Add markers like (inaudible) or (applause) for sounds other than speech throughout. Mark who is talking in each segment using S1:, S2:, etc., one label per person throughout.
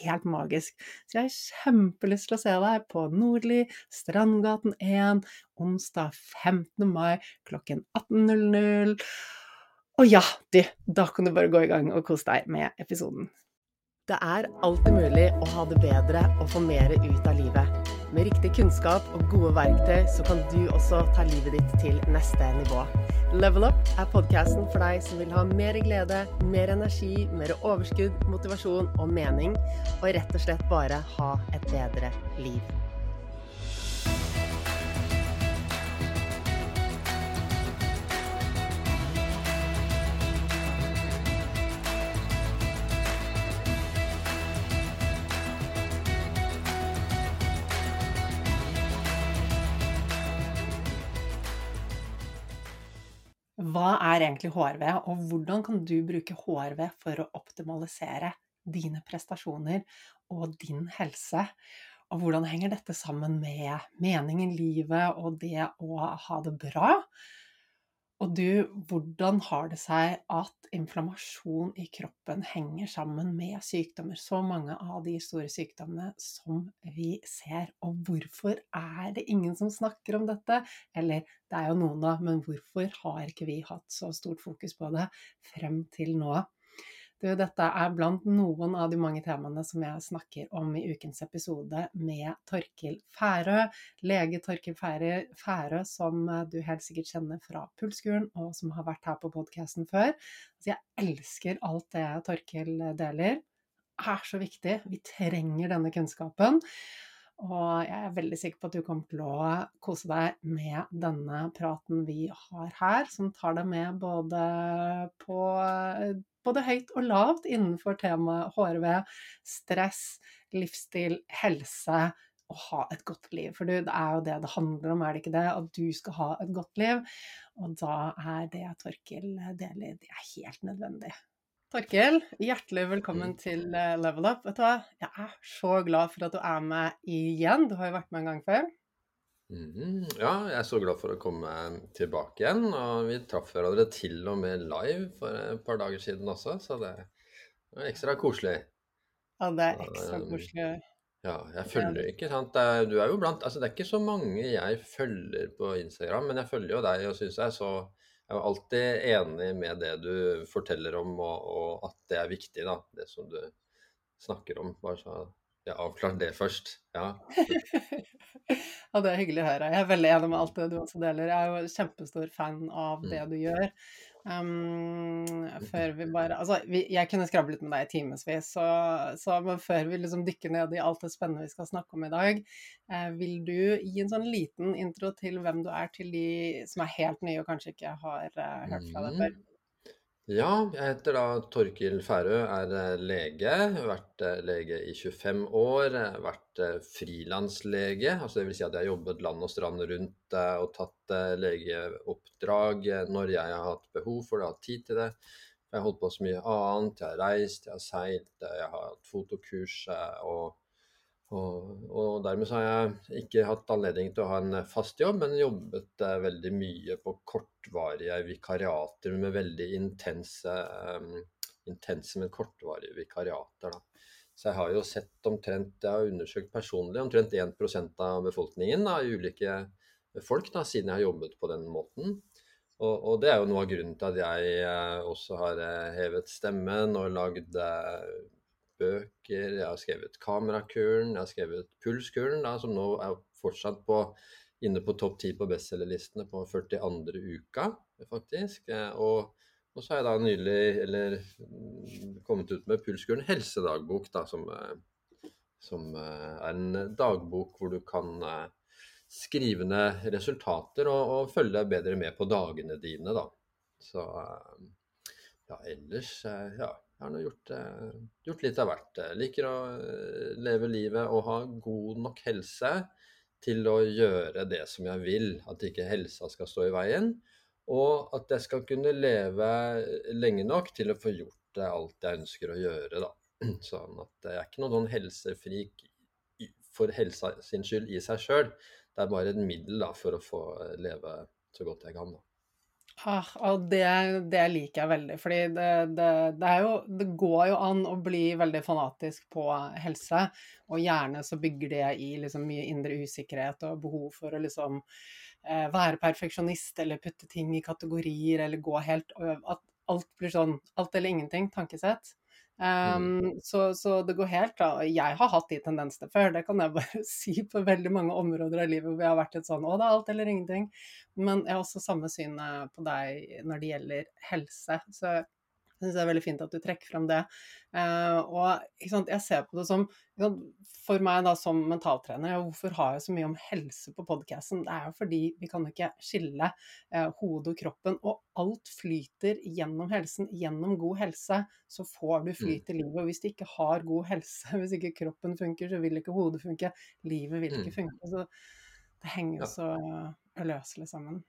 S1: helt magisk. Så jeg har kjempelyst til å se deg på Nordli, Strandgaten 1, onsdag 15. mai klokken 18.00. Og ja, du, da kan du bare gå i gang og kose deg med episoden. Det er alltid mulig å ha det bedre og få mer ut av livet. Med riktig kunnskap og gode verktøy så kan du også ta livet ditt til neste nivå. Level Up er podkasten for deg som vil ha mer glede, mer energi, mer overskudd, motivasjon og mening, og rett og slett bare ha et bedre liv. Hva er egentlig HRV, og hvordan kan du bruke HRV for å optimalisere dine prestasjoner og din helse? Og hvordan henger dette sammen med mening i livet og det å ha det bra? Og du, hvordan har det seg at inflammasjon i kroppen henger sammen med sykdommer? Så mange av de store sykdommene som vi ser. Og hvorfor er det ingen som snakker om dette? Eller det er jo noen, da, men hvorfor har ikke vi hatt så stort fokus på det frem til nå? Du, dette er blant noen av de mange temaene som jeg snakker om i ukens episode med Torkil Færø. Lege Torkil Færø, som du helt sikkert kjenner fra Pulskuren, og som har vært her på podkasten før. Så jeg elsker alt det Torkil deler. Det er så viktig. Vi trenger denne kunnskapen. Og jeg er veldig sikker på at du kommer til å kose deg med denne praten vi har her, som tar deg med både på både høyt og lavt innenfor temaet HRV, stress, livsstil, helse og ha et godt liv. For det er jo det det handler om, er det ikke det? At du skal ha et godt liv. Og da er det Torkil deler, det er helt nødvendig. Torkil, hjertelig velkommen mm. til eh, Level Up. Vet du hva, jeg er så glad for at du er med igjen. Du har jo vært med en gang før.
S2: Mm, ja, jeg er så glad for å komme tilbake igjen. Og vi traff hverandre til og med live for et par dager siden også, så det er ekstra koselig.
S1: Ja, det er ekstra koselig.
S2: Ja, jeg følger ikke sant. Du er jo blant Altså, det er ikke så mange jeg følger på Instagram, men jeg følger jo deg og syns jeg er så jeg er alltid enig med det du forteller om, og, og, at det er viktig, da. Det som du snakker om. Bare så jeg avklart det først. Ja. (laughs)
S1: ja, det er hyggelig å høre. Jeg er veldig enig med alt det du også deler. Jeg er jo kjempestor fan av det mm. du gjør. Um, før vi bare Altså, vi, jeg kunne skravlet med deg i timevis, så, så, men før vi liksom dykker ned i alt det spennende vi skal snakke om i dag, eh, vil du gi en sånn liten intro til hvem du er til de som er helt nye og kanskje ikke har uh, hørt fra deg før?
S2: Mm. Ja, jeg heter da Torkil Færø, er eh, lege. Har vært eh, lege i 25 år. Vært frilanslege, altså dvs. Si at jeg har jobbet land og strand rundt og tatt legeoppdrag når jeg har hatt behov for det, hatt tid til det. Jeg har holdt på så mye annet. Jeg har reist, jeg har seilt, jeg har hatt fotokurs. og og, og, dermed har jeg ikke hatt anledning til å ha en fast jobb, men jobbet eh, veldig mye på kortvarige vikariater med veldig intense, um, intense men kortvarige vikariater. Da. Så jeg har jo sett omtrent, jeg har undersøkt personlig omtrent 1% av befolkningen av ulike folk da, siden jeg har jobbet på den måten. Og, og, det er jo noe av grunnen til at jeg eh, også har hevet stemmen og lagd bøker, jeg har skrevet Kamerakuren, jeg har skrevet Pulskuren, da, som nå er fortsatt på, inne på topp ti på bestselgerlistene på 42. uka, faktisk. Eh, og, og, så har jeg da nylig eller, kommet ut med Pulskuren helsedagbok, da, som, eh, som eh, er en dagbok hvor du kan skrive ned resultater og, og følge bedre med på dagene dine, da. Så ja, ellers ja, jeg har nå gjort, eh, gjort, litt av hvert. Jeg liker å eh, leve livet og ha god nok helse til å gjøre det som jeg vil. At ikke helsa skal stå i veien. Og at jeg skal kunne leve lenge nok til å få gjort alt jeg ønsker å gjøre. Da. (clears throat) Sånn at jeg er ikke noen sånn helsefrik for helsa sin skyld i seg sjøl. Det er bare et middel da, for å få leve så godt jeg kan. Da.
S1: Ah, og det, det, liker jeg veldig, fordi det, det, det, det, går jo an å bli veldig fanatisk på helse, og gjerne så bygger det i liksom mye indre usikkerhet og behov for å liksom eh, være perfeksjonist eller putte ting i kategorier eller gå helt At alt blir sånn alt eller ingenting tankesett. Um, så, så, det går helt da. Jeg har hatt de tendensene før, det kan jeg bare (laughs) si på veldig mange områder av livet hvor jeg har vært litt sånn å, det er alt eller ingenting. Men jeg har også samme syn på deg når det gjelder helse. Så jeg syns det er veldig fint at du trekker frem det. Uh, og sant, jeg ser på det som For meg da som mentaltrener, hvorfor har jeg så mye om helse på podkasten? Det er jo fordi vi kan ikke skille uh, hodet og kroppen, og alt flyter gjennom helsen. Gjennom god helse så får du mm. flyt i livet. Og hvis du ikke har god (laughs) helse, hvis ikke kroppen funker, så vil ikke hodet funke. Livet vil ikke mm. funke. Så det henger jo så uløselig sammen.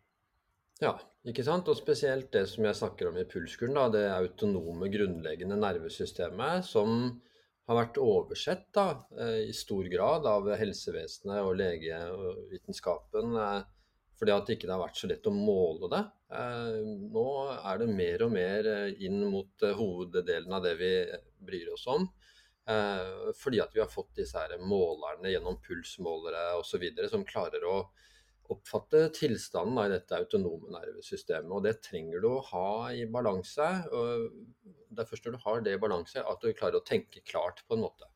S2: Ja, ikke sant. Og spesielt det som jeg snakker om i pulskuren, da, det autonome, grunnleggende nervesystemet som har vært oversett da, eh, i stor grad av helsevesenet og legevitenskapen. Eh, fordi at det ikke har vært så lett å måle det. Eh, nå er det mer og mer inn mot hoveddelen av det vi bryr oss om. Fordi at vi har fått disse her målerne gjennom pulsmålere osv. som klarer å oppfatte tilstanden i dette autonome nervesystemet. Og det trenger du å ha i balanse. Det er først når du har det i balanse at du klarer å tenke klart på en måte.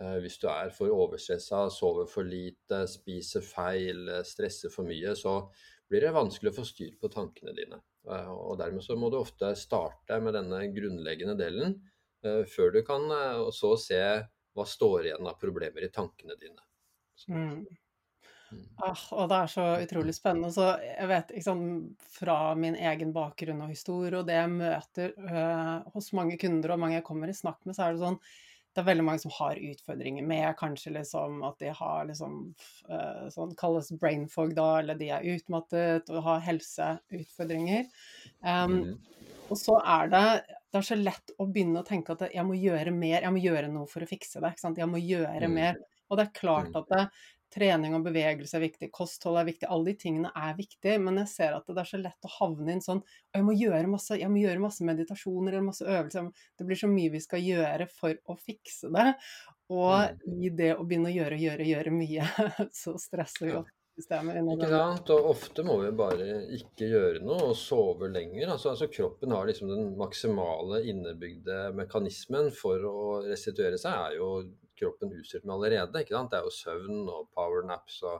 S2: Eh, hvis du er for overstressa, sover for lite, spiser feil, stresser for mye, så blir det vanskelig å få styr på tankene dine. Eh, og Dermed så må du ofte starte med denne grunnleggende delen, eh, før du kan så se hva står igjen av problemer i tankene dine.
S1: Mm. Ah, og det er så utrolig spennende. Så jeg vet liksom, fra min egen bakgrunn og historie og det jeg møter øh, hos mange kunder og mange jeg kommer i snakk med, så er det sånn det er veldig mange som har utfordringer med kanskje liksom at de har liksom uh, sånn kalles brain fog da, eller de er utmattet og har helseutfordringer. Um, mm. Og så er det det er så lett å begynne å tenke at jeg må gjøre mer, jeg må gjøre noe for å fikse det. ikke sant? Jeg må gjøre mm. mer. Og det er klart mm. at det, trening og bevegelse er viktig, kosthold er viktig, alle de tingene er viktige, men jeg ser at det er så lett å havne inn sånn jeg må gjøre masse, jeg må gjøre masse meditasjoner eller masse øvelser. Det blir så mye vi skal gjøre for å fikse det. Og mm. i det å begynne å gjøre, gjøre, gjøre mye, (laughs) så stresser vi opp systemet.
S2: Ikke sant. Og ofte må vi bare ikke gjøre noe og sove lenger. Altså, altså kroppen har liksom den maksimale innebygde mekanismen for å restituere seg, er jo kroppen utstyrt med allerede. ikke sant? Det er jo søvn og powernaps og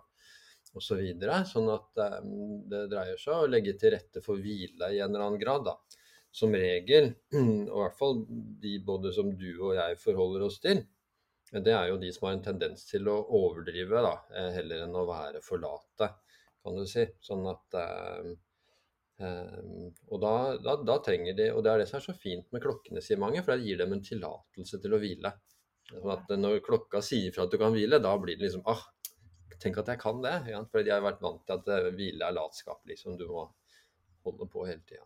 S2: osv. Så videre, sånn at um, det dreier seg om å legge til rette for hvile i en eller annen grad. da. Som regel, (clears throat) og i hvert fall de både som du og jeg forholder oss til, det er jo de som har en tendens til å overdrive da, eh, heller enn å være forlate, kan du si. Sånn at um, Og da, da, da, trenger de Og det er det som er så fint med klokkene, sier mange, for det gir dem en tillatelse til å hvile. Sånn at når klokka sier fra at du kan hvile, da blir det liksom ah, tenk at jeg kan det. Ja? for de har vært vant til at hvile er latskap. liksom Du må holde på hele tida.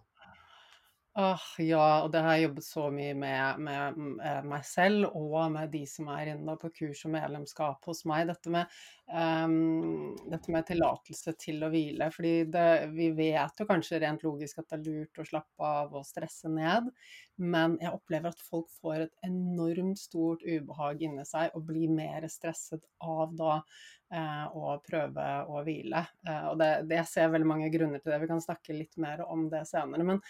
S1: Ah, ja, og det har jeg jobbet så mye med, med, med meg selv og med de som er inne på kurs og medlemskap hos meg. Dette med, um, dette med tillatelse til å hvile. fordi vi vet jo kanskje rent logisk at det er lurt å slappe av og stresse ned, men jeg opplever at folk får et enormt stort ubehag inni seg og blir mer stresset av da uh, å prøve å hvile. Uh, og det, det, jeg veldig mange grunner til det. Vi kan snakke litt mer om det senere. men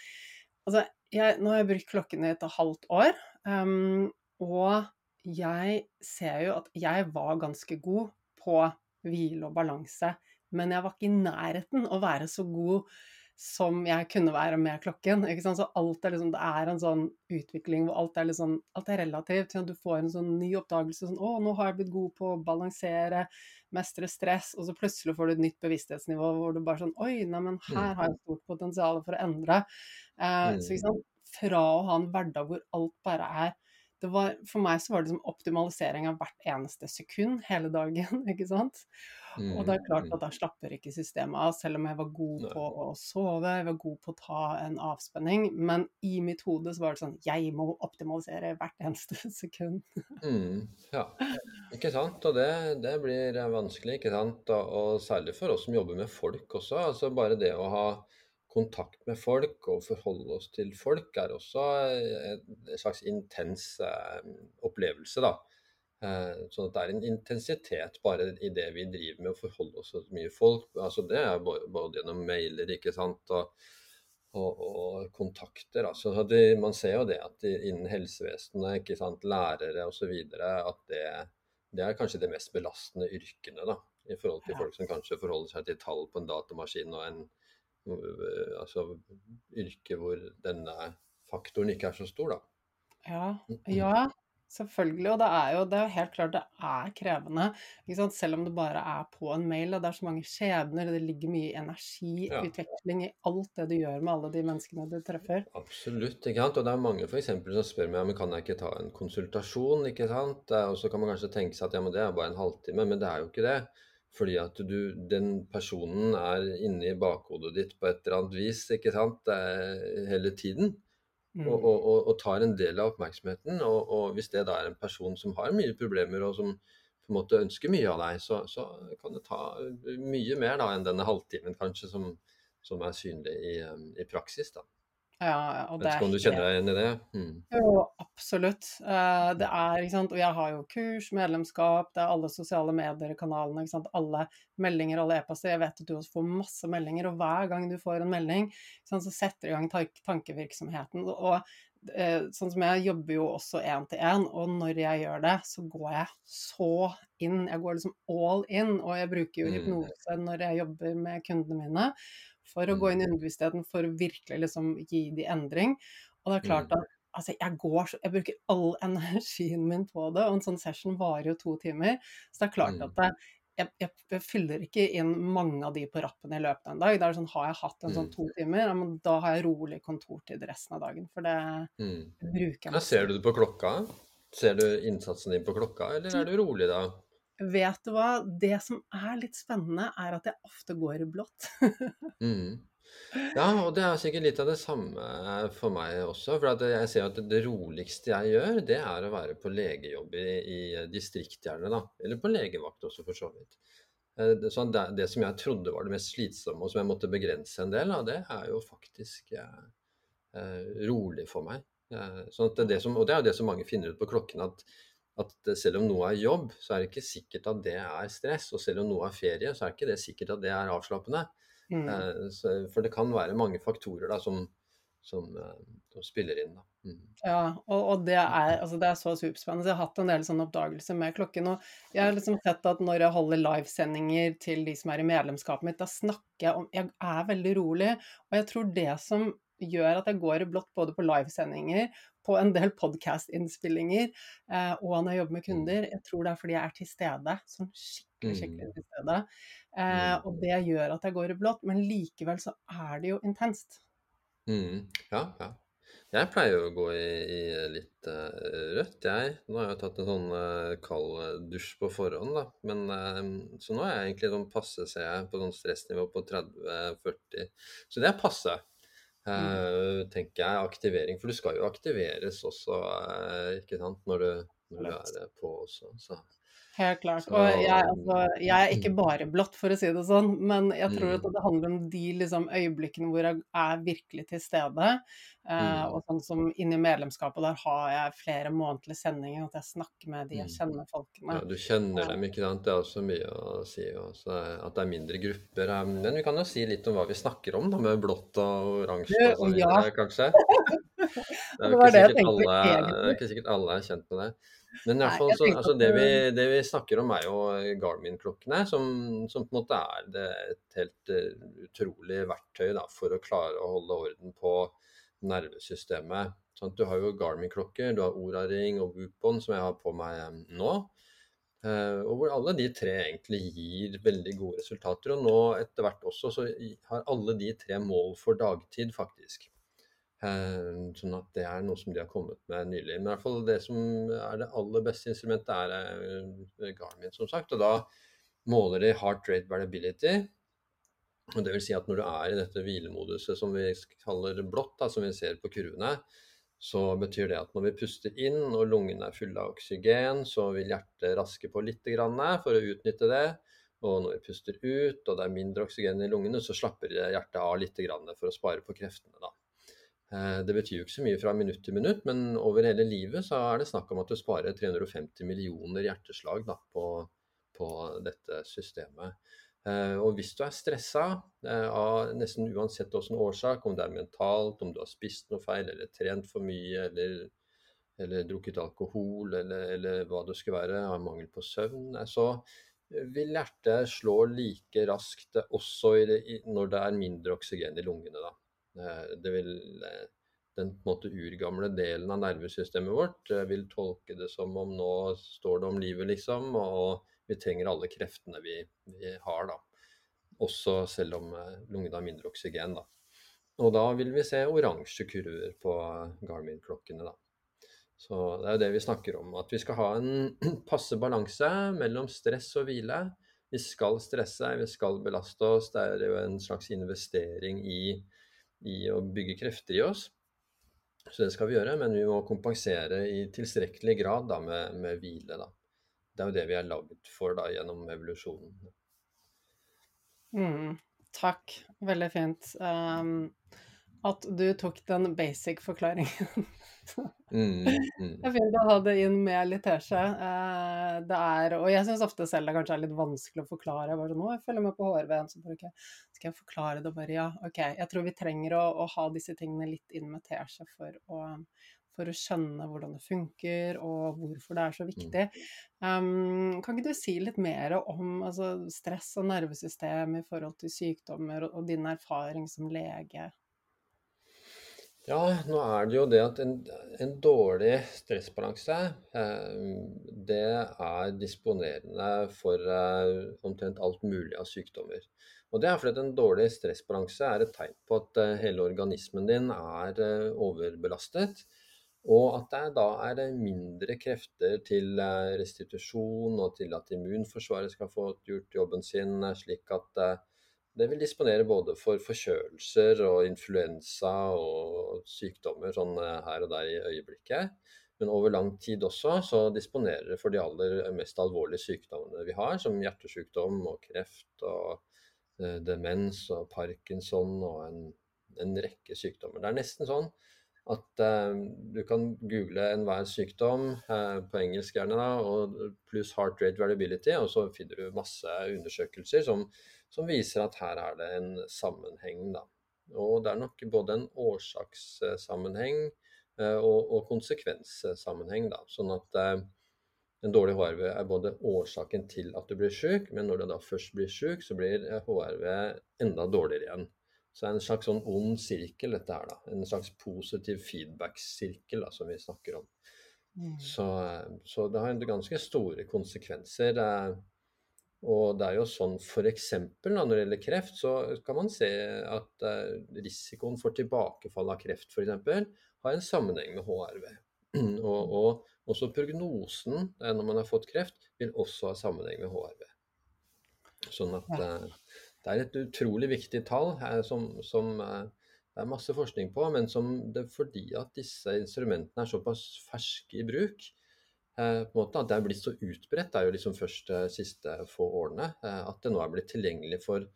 S1: Altså, jeg, nå har jeg brukt klokken i et halvt år, um, og jeg ser jo at jeg var ganske god på hvile og balanse, men jeg var ikke i nærheten å være så god som jeg kunne være med klokken. Så alt er liksom, det er en sånn utvikling hvor alt er, liksom, alt er relativt. Du får en sånn ny oppdagelse sånn 'Å, nå har jeg blitt god på å balansere, mestre stress', og så plutselig får du et nytt bevissthetsnivå hvor du bare sånn 'Oi, neimen, mm. her har jeg stort potensial for å endre'. Eh, så mm. sant, fra å ha en hverdag hvor alt bare er var, for meg så var det som optimalisering av hvert eneste sekund hele dagen, (laughs) ikke sant. Mm, og det er klart mm. at da slapper ikke systemet av, selv om jeg var god på å sove, jeg var god på å ta en avspenning. Men i mitt hode så var det sånn Jeg må optimalisere hvert eneste (laughs) sekund.
S2: mm, ja, ikke sant. Og det, det, blir vanskelig, ikke sant. Og, og særlig for oss som jobber med folk også. Altså bare det å ha kontakt med folk og forholde oss til folk er også en slags intens eh, opplevelse. da. Eh, sånn at det er en intensitet bare i det vi driver med å forholde oss til mye folk. altså Det er både gjennom mailer ikke sant, og, og, og kontakter. altså det, Man ser jo det at innen helsevesenet, ikke sant, lærere osv., at det, det, er kanskje de mest belastende yrkene. da, I forhold til folk som kanskje forholder seg til tall på en datamaskin og en Eh, altså yrke hvor denne faktoren ikke er så stor, da.
S1: Ja, ja selvfølgelig. Og det er jo det er helt klart det er krevende. Selv om det bare er på en mail. Og det er så mange skjebner, det ligger mye energiutveksling ja. i alt det du gjør med alle de menneskene du treffer.
S2: Absolutt. ikke sant? Og det er mange for eksempel, som spør meg men kan jeg ikke ta en konsultasjon. ikke sant? Og så kan man kanskje tenke seg at ja, men det er bare en halvtime, men det er jo ikke det. Fordi at du, den personen er inni bakhodet ditt på et eller annet vis ikke sant, hele tiden. Mm. Og, og, og, og, tar en del av oppmerksomheten. Og, hvis det da er en person som har mye problemer, og som på en måte ønsker mye av deg, så, så kan det ta mye mer da enn denne halvtimen kanskje som, som er synlig i, i praksis. da.
S1: Ja, og
S2: Vet ikke om du kjenner deg igjen i det? Mm.
S1: Jo, absolutt. Eh, det er, ikke sant, og jeg har jo kurs, medlemskap, det er alle sosiale medier-kanalene, ikke sant, alle meldinger, alle e-poster. Jeg vet at du også får masse meldinger, og hver gang du får en melding, sant, så setter det i gang tankevirksomheten. Og eh, sånn som jeg jobber jo også én til én, og når jeg gjør det, så går jeg så inn. Jeg går liksom all in, og jeg bruker jo
S2: Mm.
S1: hypnose når jeg jobber med kundene mine for å gå inn i
S2: Mm.
S1: underbevisstheten, for å virkelig liksom gi de endring. Og det er klart
S2: Mm.
S1: at altså, jeg går så Jeg bruker all (laughs) energien min på det, og en sånn session varer jo to timer. Så det er klart
S2: Mm.
S1: at det, jeg, jeg, jeg fyller ikke inn mange av de på rappen i løpet av en dag. Det er sånn, Har jeg hatt en sånn
S2: Mm.
S1: to timer, ja, men da har jeg rolig kontortid resten av dagen. For det
S2: Mm.
S1: bruker jeg
S2: Ja, ser du det på klokka? Ser du innsatsen din på klokka, eller er du rolig da?
S1: Vet du hva, det som er litt spennende, er at jeg ofte går i blått.
S2: Mm. Ja, og det er sikkert litt av det samme for meg også. For jeg ser at det roligste jeg gjør, det er å være på legejobb i, i distrikt da. Eller på legevakt også, for så vidt. Eh, Så det, det som jeg trodde var det mest slitsomme, og som jeg måtte begrense en del av, det er jo faktisk eh, eh, rolig for meg. Eh, sånn det det som, og det er jo det som mange finner ut på klokken, at, at selv om noe er jobb, så er det ikke sikkert at det er stress. Og selv om noe er ferie, så er det ikke det sikkert at det er avslappende.
S1: Mm.
S2: Eh, for det kan være mange faktorer da, som, som, eh, som spiller inn. Da. Mm.
S1: Ja, og, og det, er, altså det er så superspennende. Jeg har hatt en del sånne oppdagelser med klokken. Og jeg har liksom sett at når jeg holder livesendinger til de som er i medlemskapet mitt, da snakker jeg om Jeg er veldig rolig. Og jeg tror det som gjør at jeg går i blått både på livesendinger, på en del podkast-innspillinger eh, og når jeg jobber med kunder, jeg tror det er fordi jeg er til stede. Sånn skikkelig, skikkelig til stede. Eh, og det gjør at jeg går i blått. Men likevel så er det jo intenst.
S2: Mm. Ja, ja. Jeg pleier å gå i, i litt uh, rødt, jeg. Nå har jeg tatt en sånn uh, kald eh, dusj på forhånd, da. Men, uh, så nå er jeg egentlig sånn passe, ser jeg, på sånn stressnivå på 30-40. Så det er passe. Eh, tenker jeg, aktivering. For du skal jo aktiveres også, eh, ikke sant, når du, når du er på også. Så.
S1: Helt klart. Og jeg, altså, jeg er ikke bare blått, for å si det sånn, men jeg tror at
S2: Mm.
S1: det handler om de liksom, øyeblikkene hvor jeg er virkelig til stede. Eh,
S2: Mm.
S1: og sånn som inni medlemskapet, der har jeg flere månedlige sendinger, at jeg snakker med de, jeg
S2: Mm.
S1: kjenner folkene.
S2: Ja, du kjenner dem, ikke sant. Det er også mye å si. Også, at det er mindre grupper. Men vi kan jo si litt om hva vi snakker om, da, med blått og oransje og
S1: sånn ja.
S2: kanskje. (laughs) Det er jo ikke sikkert alle, er ikke sikkert alle er kjent med det. Men i hvert fall, så, altså det, vi,
S1: det-
S2: det vi snakker om, er jo Garmin-klokkene, som, som på en måte er det, et helt uh, utrolig verktøy da, for å klare å holde orden på nervesystemet. Sånn du har jo Garmin-klokker, du har Oraring og Whoop-on, som jeg har på meg eh, nå. Uh, og hvor alle de tre egentlig gir veldig gode resultater. Og nå etter hvert også så har alle de tre mål for dagtid, faktisk. Eh, sånn at det er noe som de har kommet med nylig. Men i hvert fall det som er det aller beste instrumentet, er eh, Garmin, som sagt. Og da måler de heart rate variability. Og det vil si at når du er i dette hvilemoduset som vi kaller blått, da, som vi ser på kurvene, så betyr det at når vi puster inn og lungene er fulle av oksygen, så vil hjertet raske på litt for å utnytte det. Og når vi puster ut og det er mindre oksygen i lungene, så slapper hjertet av litt for å spare på kreftene. da. Eh, Det betyr jo ikke så mye fra minutt til minutt, men over hele livet så er det snakk om at du sparer 350 millioner hjerteslag da, på, på dette systemet. Eh, Og hvis du er stressa eh, av nesten uansett hvilken årsak, om det er mentalt, om du har spist noe feil eller trent for mye eller, eller drukket alkohol eller, eller hva det skulle være, av mangel på søvn, så vil hjertet slå like raskt også det, når det er mindre oksygen i lungene. Da. Eh, Det vil, eh, den på en måte urgamle delen av nervesystemet vårt eh, vil tolke det som om nå står det om livet, liksom, og vi trenger alle kreftene vi, vi har, da. Også selv om lungene har mindre oksygen, da. Og da vil vi se oransje kurver på Garmin-klokkene, da. Så det er jo det vi snakker om, at vi skal ha en (clears throat) passe balanse mellom stress og hvile. Vi skal stresse, vi skal belaste oss. Det er jo en slags investering i, i å bygge krefter i oss. Så det skal vi gjøre, men vi må kompensere i tilstrekkelig grad da, med, med hvile. Da. Det er jo det vi er lagd for da, gjennom evolusjonen.
S1: Mm, takk. Veldig fint. Um, at du tok den basic forklaringen. (laughs)
S2: Mm, mm.
S1: Det er fint å ha det inn med litt teskje. Eh, det er, og jeg syns ofte selv det kanskje er litt vanskelig å forklare. Bare sånn, jeg følger med på HRV-en, så bare, okay, skal jeg forklare det? bare, ja, ok. Jeg tror vi trenger å, å ha disse tingene litt inn med teskje for å, for å skjønne hvordan det funker, og hvorfor det er så viktig. Um, kan ikke du si litt mer om altså, stress og nervesystem i forhold til sykdommer, og, og din erfaring som lege?
S2: Ja, nå er det jo det at en, en dårlig stressbalanse, eh, det er disponerende for eh, omtrent alt mulig av sykdommer. Og det er fordi at en dårlig stressbalanse er et tegn på at eh, hele organismen din er eh, overbelastet. Og at det da er mindre krefter til eh, restitusjon og til at immunforsvaret skal få gjort jobben sin, eh, slik at eh, det vil disponere både for forkjølelser og influensa og sykdommer sånn eh, her og der i øyeblikket. Men over lang tid også så disponerer det for de aller mest alvorlige sykdommene vi har, som hjertesykdom og kreft og eh, demens og parkinson og en, en, rekke sykdommer. Det er nesten sånn at eh, du kan google enhver sykdom, eh, på engelsk gjerne, da, og pluss heart rate variability, og så finner du masse undersøkelser som som viser at her er det en sammenheng. Da. Og det er nok både en årsakssammenheng eh, og, og konsekvenssammenheng. Da. Sånn at eh, en dårlig HRV er både årsaken til at du blir syk, men når du da først blir syk, så blir HRV enda dårligere igjen. Så det er en slags sånn ond sirkel, dette her. da. En slags positiv feedback-sirkel da, som vi snakker om. Mm. Så, eh, så, det har ganske store konsekvenser. Og det er jo sånn f.eks. når det gjelder kreft, så kan man se at uh, risikoen for tilbakefall av kreft f.eks. har en sammenheng med HRV. (clears throat) og, og, også prognosen uh, når man har fått kreft, vil også ha sammenheng med HRV. Sånn at ja. det er et utrolig viktig tall som, som det er masse forskning på, men som det, fordi at disse instrumentene er såpass ferske i bruk, Eh, måte, At det er blitt så utbredt, det er jo liksom først de siste få årene. Eh, at det nå er blitt tilgjengelig for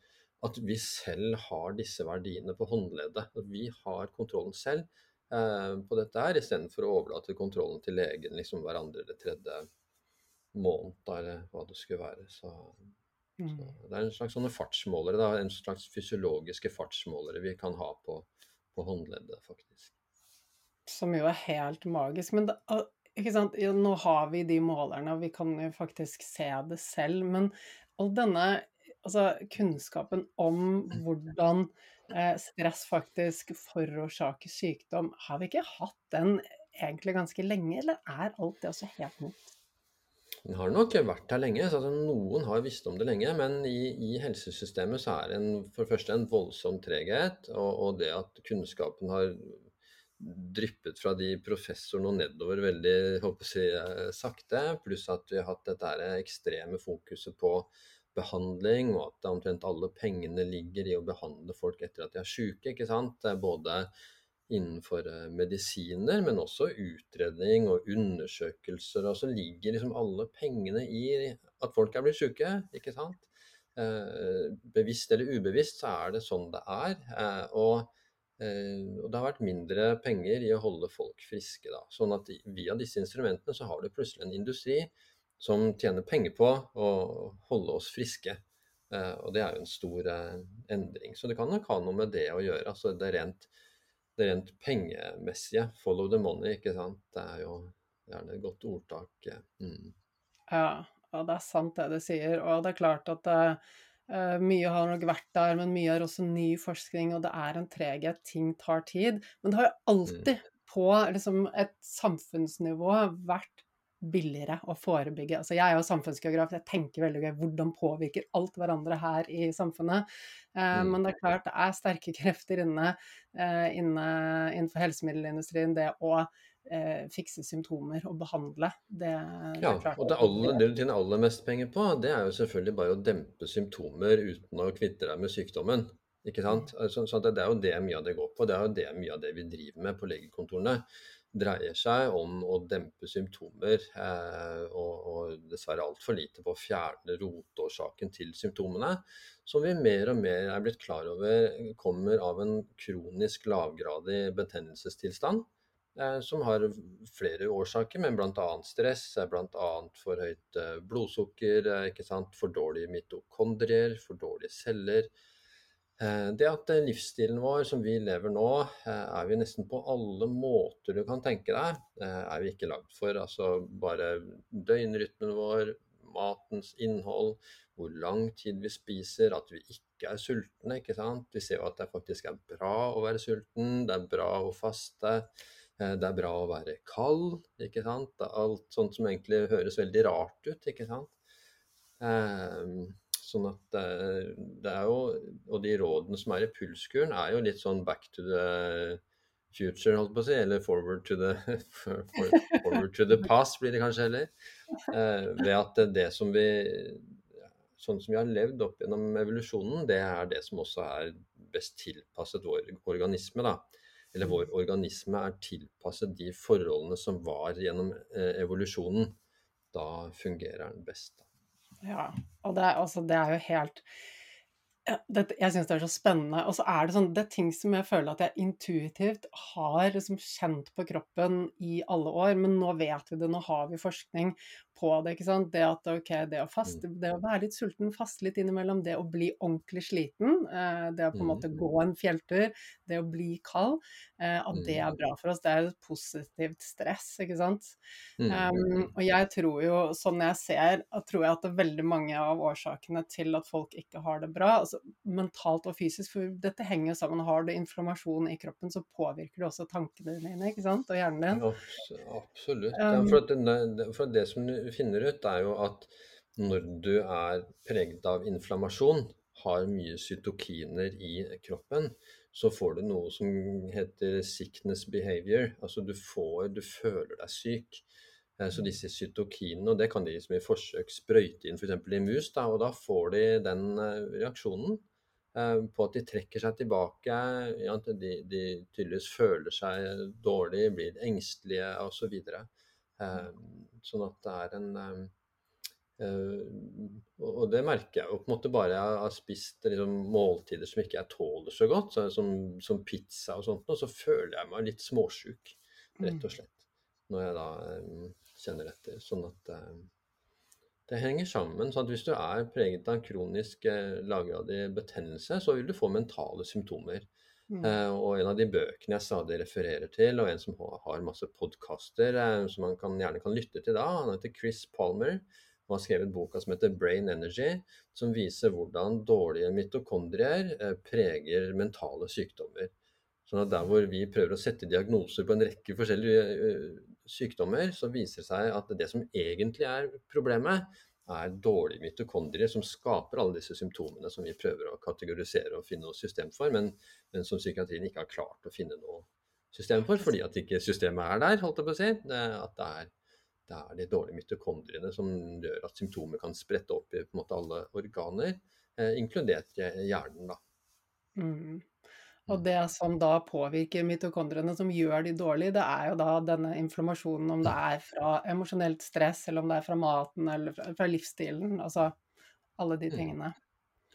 S2: at vi selv har disse verdiene på håndleddet. At vi har kontrollen selv eh, på dette her, istedenfor å overlate kontrollen til legen liksom hver andre eller tredje måned, eller hva det skulle være. Så, mm. så det er en slags sånne fartsmålere, da, en slags fysiologiske fartsmålere vi kan ha på, på håndleddet, faktisk.
S1: Som jo er helt magisk. Men det, ikke sant? Ja, nå har vi de målerne, og vi kan jo faktisk se det selv. Men all denne altså, kunnskapen om hvordan eh, stress faktisk forårsaker sykdom, har vi ikke hatt den egentlig ganske lenge, eller er alt det også helt nytt?
S2: Den har nok vært her lenge. så Noen har visst om det lenge, men i, i helsesystemet så er det en, for det første en voldsom treghet. Og, og det at kunnskapen har dryppet fra de professorene og nedover veldig håper jeg, eh, sakte. Pluss at vi har hatt dette ekstreme fokuset på behandling, og at omtrent alle pengene ligger i å behandle folk etter at de er syke. ikke sant? Både innenfor eh, medisiner, men også utredning og undersøkelser. Og så ligger liksom alle pengene i at folk er blitt syke, ikke sant? Eh, bevisst eller ubevisst så er det sånn det er. og og det har vært mindre penger i å holde folk friske. Da. Sånn at via disse instrumentene så har du plutselig en industri som tjener penger på å holde oss friske. Eh, og det er jo en stor eh, endring. Så det kan nok ha noe med det å gjøre. Altså det rent, det rent pengemessige. Follow the money, ikke sant. Det er jo gjerne et godt ordtak. Mm.
S1: Ja, og det er sant det du sier. Og det er klart at mye har nok vært der, men mye er også ny forskning, og det er en treghet. Ting tar tid. Men det har jo alltid mm. på liksom, et samfunnsnivå vært billigere å forebygge. Altså, jeg er jo samfunnsgeograf, jeg tenker veldig gøy hvordan påvirker alt hverandre her i samfunnet. Uh, mm. Men det er klart det er sterke (laughs) krefter inne, uh, inne innenfor helsemiddelindustrien. Det å eh, fikse symptomer og behandle. Det,
S2: det og det, aller, det, du tjener aller mest penger på, det er jo selvfølgelig bare å dempe symptomer uten å kvitte deg med sykdommen. Ikke sant? Mm. Altså, så det, det, er jo det mye av det går på. Det er jo det mye av det vi driver med på legekontorene. dreier seg om å dempe symptomer, eh, og, og dessverre altfor lite på å fjerne roteårsaken til symptomene, som vi mer og mer er blitt klar over kommer av en kronisk lavgradig betennelsestilstand. Eh, som har flere årsaker, men bl.a. stress, bl.a. for høyt eh, blodsukker, for dårlige mitokondrier, for dårlige celler Eh, det at eh, livsstilen vår som vi lever nå, eh, er vi nesten på alle måter du kan tenke deg, er vi ikke lagd for. Altså bare døgnrytmen vår, matens innhold, hvor lang tid vi spiser, at vi ikke er sultne. ikke sant? Vi ser jo at det faktisk er bra å være sulten, det er bra å faste. Det er bra å være kald, ikke sant. Alt sånt som egentlig høres veldig rart ut, ikke sant. Sånn at eh, det er jo Og de rådene som er i pulskuren, er jo litt sånn back to the future, holdt på å si. Eller forward to the, (laughs) forward to the past, blir det kanskje heller. Eh, ved at det som vi Sånn som vi har levd opp gjennom evolusjonen, det er det som også er best tilpasset vår organisme. da. Eller vår organisme er tilpasset de forholdene som var gjennom eh, evolusjonen. Da fungerer den best.
S1: Ja, og det, altså, det er jo helt det, jeg syns det er så spennende. Og så er det sånn Det er ting som jeg føler at jeg intuitivt har liksom kjent på kroppen i alle år, men nå vet vi det, nå har vi forskning på det. ikke sant? Det at ok, det å faste, mm. det å være litt sulten, faste litt innimellom, det å bli ordentlig sliten, eh, det å på en måte mm. gå en fjelltur, det å bli kald, eh, at det er mm. bra for oss. Det er et positivt stress, ikke sant. Um, og jeg tror jo, sånn jeg ser, tror jeg at det er veldig mange av årsakene til at folk ikke har det bra, altså mentalt og fysisk, for dette henger sammen. Har du inflammasjon i kroppen, så påvirker det også tankene dine, ikke sant, og hjernen din.
S2: Absolutt. Ja, for, det, for det som finner ut, er jo at når du er preget av inflammasjon, har mye cytokiner i kroppen, så får du noe som heter sickness behavior. Altså du får Du føler deg syk. Eh, så disse cytokinene, og det kan de som i forsøk sprøyte inn f.eks. i mus, da, og da får de den eh, reaksjonen eh, på at de trekker seg tilbake. Ja, de, de tydeligvis føler seg dårlig, blir engstelige osv. Så, Sånn at det er en og det merker jeg jo på en måte bare jeg har spist liksom, måltider som ikke jeg tåler så godt, så, som, som, pizza og sånt, og så føler jeg meg litt småsjuk, rett og mm. slett. Når jeg da kjenner etter. Sånn at um, det henger sammen. sånn at Hvis du er preget av kronisk uh, lavgradig betennelse, så vil du få mentale symptomer. Mm. Uh, og en av de bøkene jeg stadig refererer til, og en som har masse podkaster uh, som man kan, gjerne kan lytte til da, han heter Chris Palmer. Og har skrevet boka som heter Brain Energy, som viser hvordan dårlige mitokondrier uh, preger mentale sykdommer. Sånn at Der hvor vi prøver å sette diagnoser på en rekke forskjellige sykdommer, så viser det seg at det som egentlig er problemet, er dårlige mitokondrier som skaper alle disse symptomene som vi prøver å kategorisere og finne noe system for, men, men som psykiatrien ikke har klart å finne noe system for, fordi at ikke systemet er der, holdt jeg på å si. At det er, det er, de dårlige mitokondriene som gjør at symptomer kan sprette opp i måte alle organer, eh, inkludert hjernen. da.
S1: Mm. Og mm. det som da påvirker mitokondriene, som gjør de dårlige, det er jo da denne inflammasjonen, om det er fra emosjonelt stress, eller om det er fra maten, eller fra, fra livsstilen. Altså alle de mm. tingene.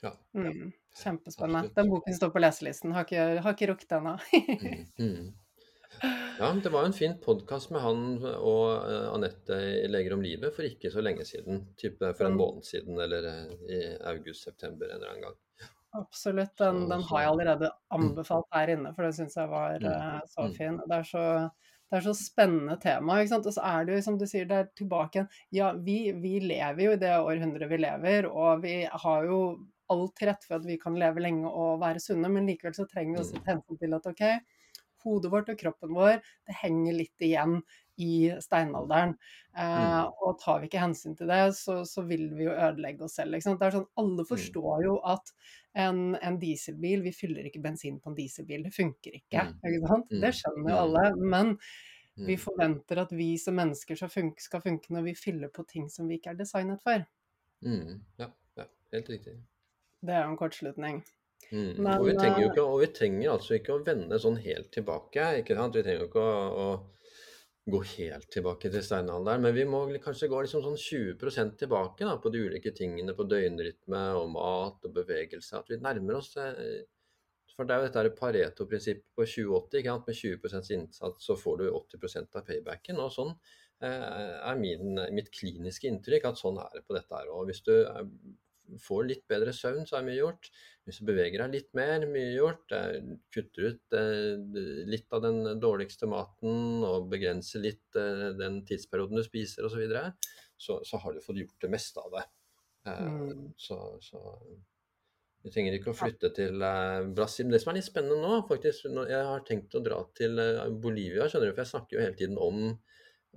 S1: Ja. Mm, kjempespennende. Den boken står på leselisten. Har ikke, har ikke rukket ennå. (laughs)
S2: mm, ja, det var en fin podkast med han og uh, Anette i Leger om livet for ikke så lenge siden. Type for en måned siden, eller uh, i august-september en eller annen gang.
S1: Absolutt. Den, den, har jeg allerede anbefalt her inne, for det syns jeg var uh, så mm. fin. Det er så, det er så spennende tema. ikke sant? Og så er det jo, som du sier, det er tilbake igjen Ja, vi, vi lever jo i det århundret vi lever, og vi har jo alt til rette for at vi kan leve lenge og være sunne, men likevel så trenger vi også et hensyn til at ok, hodet vårt og kroppen vår, det henger litt igjen i steinalderen. Eh, mm. og tar vi ikke hensyn til det, så, så vil vi jo ødelegge oss selv. Det er sånn, Alle mm. forstår jo at en, en, dieselbil Vi fyller ikke bensin på en dieselbil, det funker ikke. Mm. ikke sant? Det skjønner jo alle. Men vi forventer at vi som mennesker skal funke, skal funke når vi fyller på ting som vi ikke er designet for.
S2: Mm. Ja, ja, helt riktig.
S1: Det er jo en kortslutning.
S2: Mm. Men, og, vi eh ikke, og vi trenger altså ikke å vende sånn helt tilbake. ikke sant? Vi trenger jo ikke å, å gå helt tilbake til steinalderen, men vi må kanskje gå liksom sånn 20 tilbake da, på de ulike tingene, på døgnrytme og mat og bevegelse. At vi nærmer oss eh, For det er jo dette Pareto-prinsippet på 2080. Med 20% innsats så får du 80% av paybacken. og sånn eh, er min, mitt kliniske inntrykk at sånn er det på dette her. òg. hvis du får litt bedre søvn, så er mye gjort. Hvis du beveger deg litt mer, mye gjort. Kutter ut eh, litt av den dårligste maten og begrenser litt eh, den tidsperioden du spiser osv., så, videre, så så har du fått gjort det meste av det. Eh, mm. Så, så vi trenger ikke å flytte til Brasil. Det som er litt spennende nå, faktisk Jeg har tenkt å dra til Bolivia, skjønner du, for jeg snakker jo hele tiden om,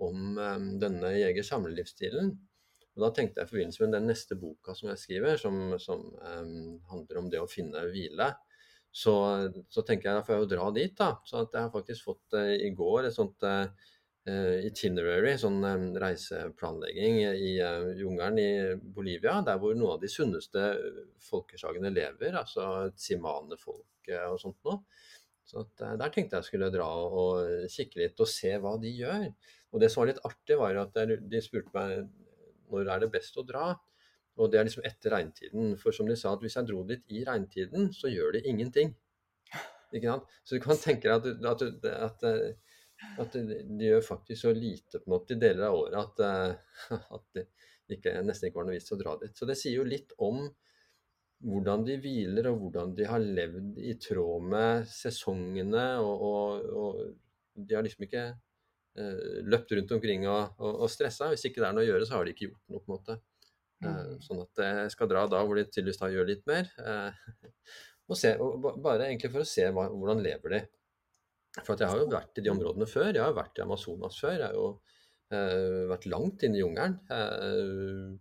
S2: om denne jeger-samlerlivsstilen. Og da tenkte jeg i forbindelse med den neste boka som jeg skriver, som, som um, handler om det å finne hvile, så, så, tenker jeg da får jeg jo dra dit. da, Så jeg har faktisk fått uh, i går et sånt uh, itinerary, sånn reiseplanlegging i uh, jungelen i Bolivia, der hvor noen av de sunneste folkeslagene lever, altså Tsimane-folk og sånt noe. Så at, Der tenkte jeg skulle dra og kikke litt og se hva de gjør. Og det som var litt artig, var at de spurte meg når er det best å dra? Og det er liksom etter regntiden. For som de sa, at hvis jeg dro dit i regntiden, så gjør det ingenting. Ikke sant? Så du kan tenke deg at, at, at, at, de gjør faktisk så lite på en måte i deler av året at, (laughs) at det ikke, nesten ikke var noe vits å dra dit. Så det sier jo litt om hvordan de hviler, og hvordan de har levd i tråd med sesongene. Og, og, og de har liksom ikke Eh, løpt rundt omkring og, og, og stressa. Hvis ikke det er noe å gjøre, så har de ikke gjort noe. på en måte. Eh, mm. Sånn at jeg skal dra da hvor de tydeligvis da gjør litt mer. Eh, (laughs) og se, og bare egentlig for å se hva, hvordan lever de. For jeg har jo vært i de områdene før. Jeg har vært i Amazonas før. Jeg har jo eh, vært langt inne i jungelen. Eh,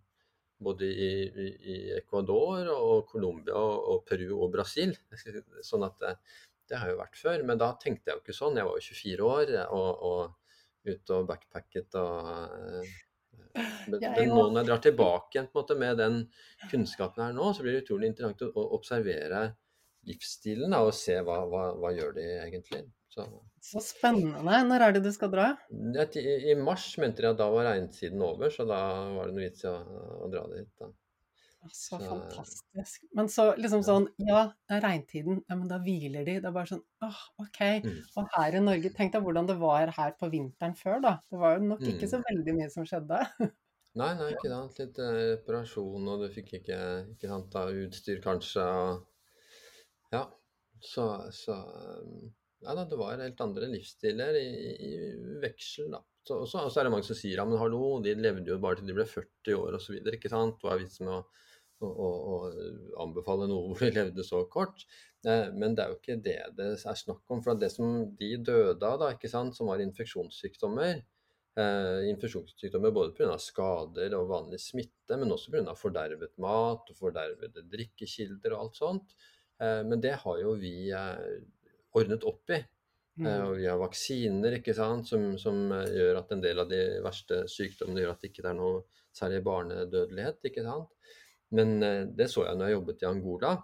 S2: både i, i, i, Ecuador og Colombia og, og, Peru og Brasil. (laughs) Sånn at det har jeg jo vært før. Men da tenkte jeg jo ikke sånn. Jeg var jo 24 år. og, og ute og backpacket og men, men nå når jeg drar tilbake igjen måte, med den kunnskapen her nå, så blir det utrolig interessant å, observere livsstilen da, og se hva, hva, hva gjør de egentlig.
S1: Så. så. spennende. Når er det du skal dra?
S2: I, I, mars mente de at da var regntiden over, så da var det noe vits i å, å dra dit. da.
S1: Så fantastisk. Men så liksom sånn Ja, det er regntiden. Ja, men da hviler de. Det er bare sånn åh, ok. Mm. Og her i Norge Tenk deg hvordan det var her på vinteren før, da. Det var jo nok mm. ikke så veldig mye som skjedde.
S2: Nei, nei, (laughs) ikke sant. Litt uh, reparasjon, og du fikk ikke, ikke sant, da, utstyr kanskje. Og ja. Så, så Ja da, det var helt andre livsstiler i, i, i veksel, da. Så, og så er det mange som sier ja, men hallo, de levde jo bare til de ble 40 år osv. Hva er vitsen med å å, å, anbefale noe hvor de levde så kort. Eh, men det er jo ikke det det er snakk om. For det som de døde av, da, ikke sant, som var infeksjonssykdommer eh, Infeksjonssykdommer både pga. skader og vanlig smitte, men også pga. fordervet mat og fordervede drikkekilder og alt sånt. Eh, men det har jo vi eh, ordnet opp i. Mm. Og vi har vaksiner ikke sant, som, som, gjør at en del av de verste sykdommene gjør at det ikke er noe særlig barnedødelighet. ikke sant? Men eh, det så jeg når jeg jobbet i Angola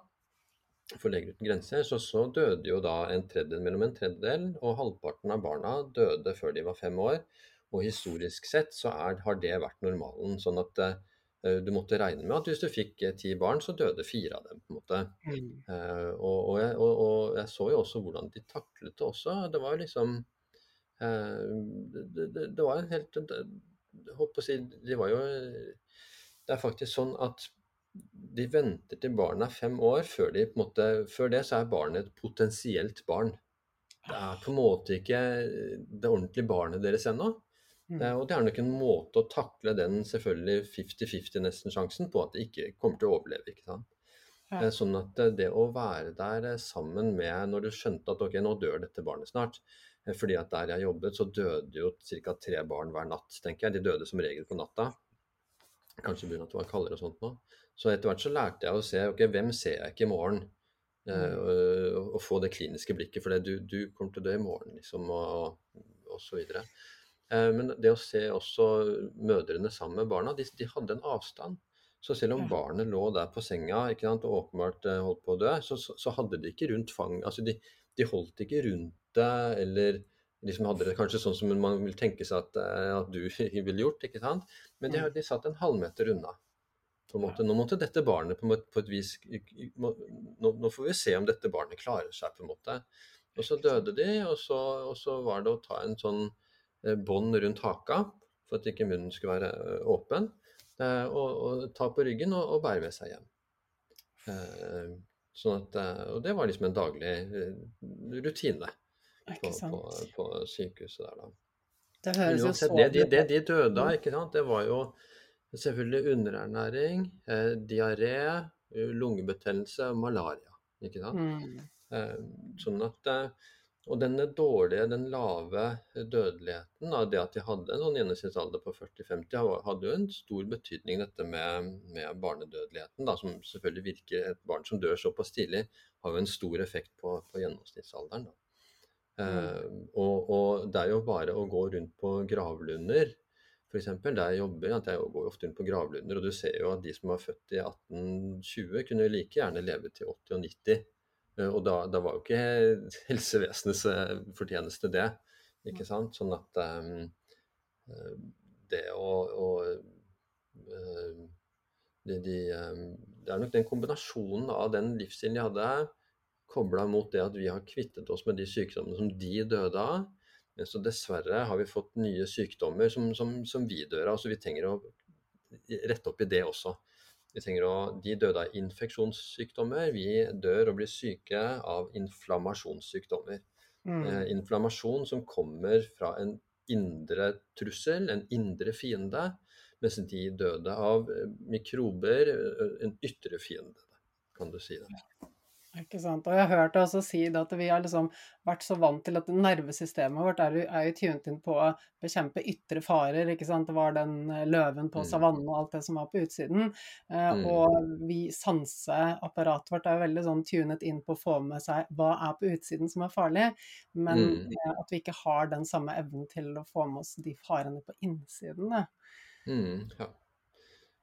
S2: for Leger uten grenser. Så, så døde jo da en tredjedel mellom en tredjedel, og halvparten av barna døde før de var fem år. Og historisk sett så er, har det vært normalen. Sånn at uh, du måtte regne med at hvis du fikk uh, ti barn, så døde fire av dem. på en måte. Mm. Uh, og, og, jeg, og, og, jeg, så jo også hvordan de taklet det også. Det var jo liksom det, det, det, var en helt Jeg håper å si De var jo Det er faktisk sånn at de venter til barnet er fem år. Før, de, måte, før, det så er barnet et potensielt barn. Det er på en måte ikke det ordentlige barnet deres ennå. Mm. Og det er nok en måte å takle den selvfølgelig 50-50 nesten sjansen på at det ikke kommer til å overleve. ikke sant? Ja. Eh, sånn at det å være der eh, sammen med Når du skjønte at ok, nå dør dette barnet snart. Eh, fordi at der jeg jobbet, så døde jo ca. tre barn hver natt, tenker jeg. De døde som regel på natta. Kanskje pga. at det var kaldere og sånt nå. Så etter hvert så lærte jeg å se ok, hvem ser jeg ikke i morgen? Uh, og, og, få det kliniske blikket, for du, du, kommer til å dø i morgen, liksom, og, og så videre. Uh, men det å se også mødrene sammen med barna, de, de hadde en avstand. Så selv om barnet lå der på senga ikke sant, og åpenbart uh, holdt på å dø, så, så, så, hadde de ikke rundt fang Altså de, de holdt ikke rundt deg eller de hadde det kanskje sånn som man vil tenke seg at, eh, at du (laughs) ville gjort, ikke sant. Men de, de satt en halvmeter unna. På en måte. Nå måtte dette barnet på, på et vis nå, nå får vi se om dette barnet klarer seg, på en måte. Og så døde de, og så, og så var det å ta en sånn eh, bånd rundt haka for at ikke munnen skulle være eh, åpen, eh, og, og ta på ryggen og, og bære med seg hjem. Sånn at, og det var liksom en daglig rutine på, på, på sykehuset der, da.
S1: Det høres jo så
S2: det, de, det de døde av, ikke sant, det var jo selvfølgelig underernæring, eh, diaré, eh, lungebetennelse og malaria. Ikke sant?
S1: Mm.
S2: Eh, sånn at, eh, og denne dårlige, den lave dødeligheten av det at de hadde en sånn gjennomsnittsalder på 40-50, hadde jo en stor betydning dette med, med barnedødeligheten, da, som selvfølgelig virker Et barn som dør såpass tidlig, har jo en stor effekt på, på gjennomsnittsalderen. Da. Eh, og, og det er jo bare å gå rundt på gravlunder, f.eks. Der jeg jobber, at jeg går ofte rundt på gravlunder, og du ser jo at de som var født i 1820, kunne like gjerne leve til 80 og 90. Eh, Og da, da var jo ikke (laughs) helsevesenets eh, fortjeneste det, ikke sant? Sånn at eh, det å, å de, de, Det er nok den kombinasjonen av den livsstilen de hadde, kobla mot det at vi har kvittet oss med de sykdommene som de døde av. Men så dessverre har vi fått nye sykdommer som, som, som vi dør av, så vi trenger å rette opp i det også. Å, De døde av infeksjonssykdommer, vi dør og blir syke av inflammasjonssykdommer.
S1: Mm.
S2: Eh, inflammasjon som kommer fra en indre trussel, en indre fiende, mens de døde av eh, mikrober, eh, en ytre fiende, kan du si det.
S1: Ikke sant. Og jeg har hørt deg også si det at vi har liksom vært så vant til at nervesystemet vårt er, jo- er jo tunet inn på å bekjempe ytre farer. ikke sant? Det var den eh, løven på
S2: Mm.
S1: savannen og alt det som var på utsiden. Eh,
S2: Mm.
S1: Og vi sanseapparatet vårt er jo veldig sånn tunet inn på å få med seg hva er på utsiden som er farlig, men
S2: Mm.
S1: at vi ikke har den samme evnen til å få med oss de farene på innsiden.
S2: Mm, ja.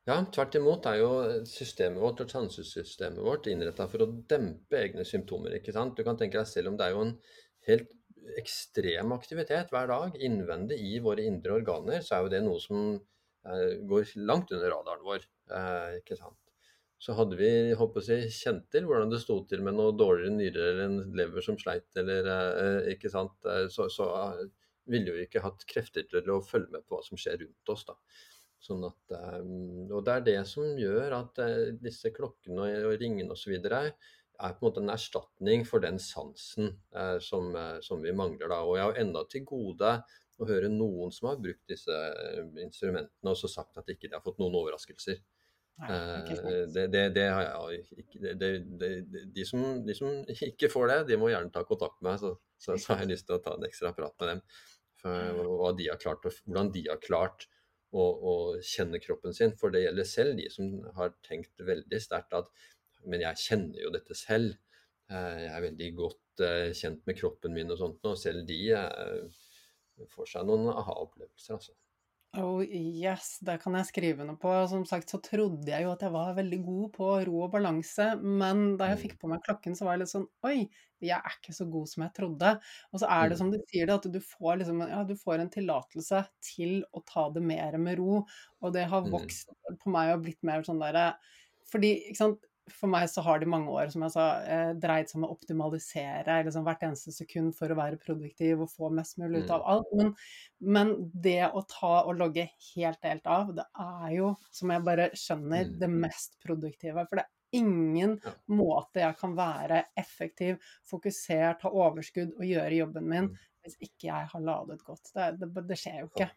S2: Ja, tvert imot er jo systemet vårt og sansesystemet vårt innretta for å dempe egne symptomer. ikke sant? Du kan tenke deg selv om det er jo en helt ekstrem aktivitet hver dag innvendig i våre indre organer, så er jo det noe som eh, går langt under radaren vår. Eh, ikke sant? Så hadde vi håper å si, kjent til hvordan det sto til med noe dårligere nyrer eller en lever som sleit, eller eh, ikke sant, så, så ville vi ikke hatt krefter til å følge med på hva som skjer rundt oss. da. Sånn at, eh, og Det er det som gjør at eh, disse klokkene og, ringene osv. er på en måte en erstatning for den sansen eh, som, som vi mangler. da. Og jeg har enda til gode å høre noen som har brukt disse instrumentene og så sagt at ikke de har fått noen overraskelser.
S1: Nei, ikke
S2: det, det, det har jeg ikke de, som, de som (laughs) ikke får det, de må gjerne ta kontakt med meg, så, så, så har jeg lyst til å ta en ekstra prat med dem. For hva de har klart, hvordan de har klart å, å kjenne kroppen sin. For det gjelder selv de som har tenkt veldig sterkt at Men jeg kjenner jo dette selv. Eh, Jeg er veldig godt eh, kjent med kroppen min og sånt, og selv de eh, får seg noen aha-opplevelser, altså.
S1: Oh yes, det kan jeg skrive noe på. Som sagt så trodde jeg jo at jeg var veldig god på ro og balanse, men da jeg
S2: Mm.
S1: fikk på meg klokken, så var jeg litt sånn Oi, jeg er ikke så god som jeg trodde. Og så er det
S2: Mm.
S1: som du sier det, at du får liksom Ja, du får en tillatelse til å ta det mer med ro, og det har
S2: Mm.
S1: vokst på meg og blitt mer sånn derre Fordi, ikke sant for meg så har det i mange år, som jeg sa, eh, dreid seg om å optimalisere liksom hvert eneste sekund for å være produktiv og få mest mulig ut av
S2: Mm.
S1: alt. Men, men det å ta og logge helt, helt av, det er jo, som jeg bare skjønner,
S2: Mm.
S1: det mest produktive. For det er ingen måte jeg kan være effektiv, fokusert, ha overskudd og gjøre jobben min
S2: Mm.
S1: hvis ikke jeg har ladet godt. Det, det, det skjer jo ikke.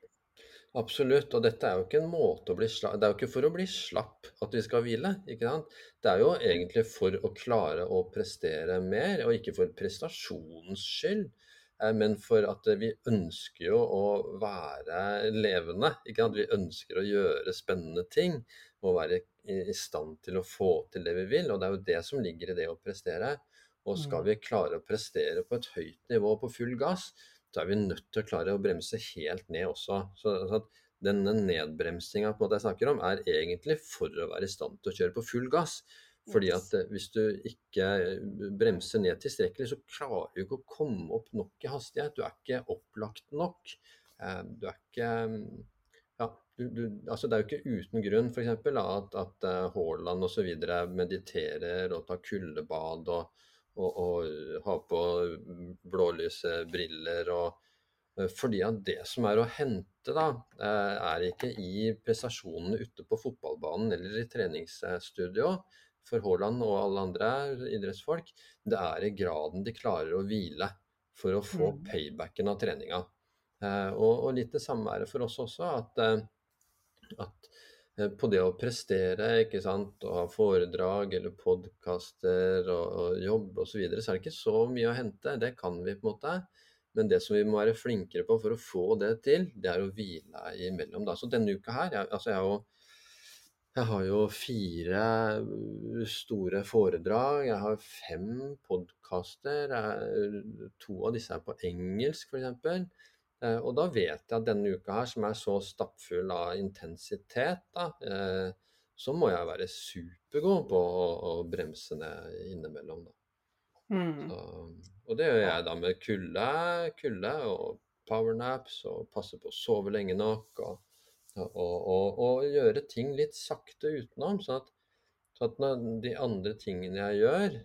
S2: Absolutt, og dette er jo ikke en måte å bli slapp Det er jo ikke for å bli slapp at vi skal hvile, ikke sant. Det er jo egentlig for å klare å prestere mer, og ikke for prestasjonens skyld. eh, Men for at vi ønsker jo å være levende. ikke sant? Vi ønsker å gjøre spennende ting. Må være i stand til å få til det vi vil. Og det er jo det som ligger i det å prestere. Og skal
S1: Mm.
S2: vi klare å prestere på et høyt nivå på full gass, så er vi nødt til å klare å bremse helt ned også. Så, så at denne nedbremsinga jeg snakker om, er egentlig for å være i stand til å kjøre på full gass. Fordi at eh, hvis du ikke eh, bremser ned tilstrekkelig, så klarer du ikke å komme opp nok i hastighet. Du er ikke opplagt nok. Eh, Du er ikke mm, Ja, du, du, altså det er jo ikke uten grunn f.eks. at, at Haaland osv. mediterer og tar kuldebad og, og, og ha på blålyse briller og eh, fordi at det som er å hente, da, eh, er ikke i prestasjonene ute på fotballbanen eller i treningsstudio for Haaland og alle andre idrettsfolk. Det er i graden de klarer å hvile for å få
S1: Mm.
S2: paybacken av treninga. Eh, og, og litt det samme er det for oss også, at, at på det å prestere, ikke sant, og ha foredrag eller podkaster og, og jobb osv., så, så er det ikke så mye å hente. Det kan vi på en måte. Men det som vi må være flinkere på for å få det til, det er å hvile imellom. Da. Så denne uka her jeg, altså jeg, jo, jeg har jo fire uh, store foredrag, jeg har fem podkaster. To av disse er på engelsk, f.eks. Eh, og da vet jeg at denne uka her, som er så stappfull av intensitet, da, eh, så må jeg være supergod på å, å bremse ned innimellom, da.
S1: Mm.
S2: Så, og det gjør jeg da med kulde, kulde og powernaps og passe på å sove lenge nok. Og, og, og, og gjøre ting litt sakte utenom. Sånn at, så at når de andre tingene jeg gjør,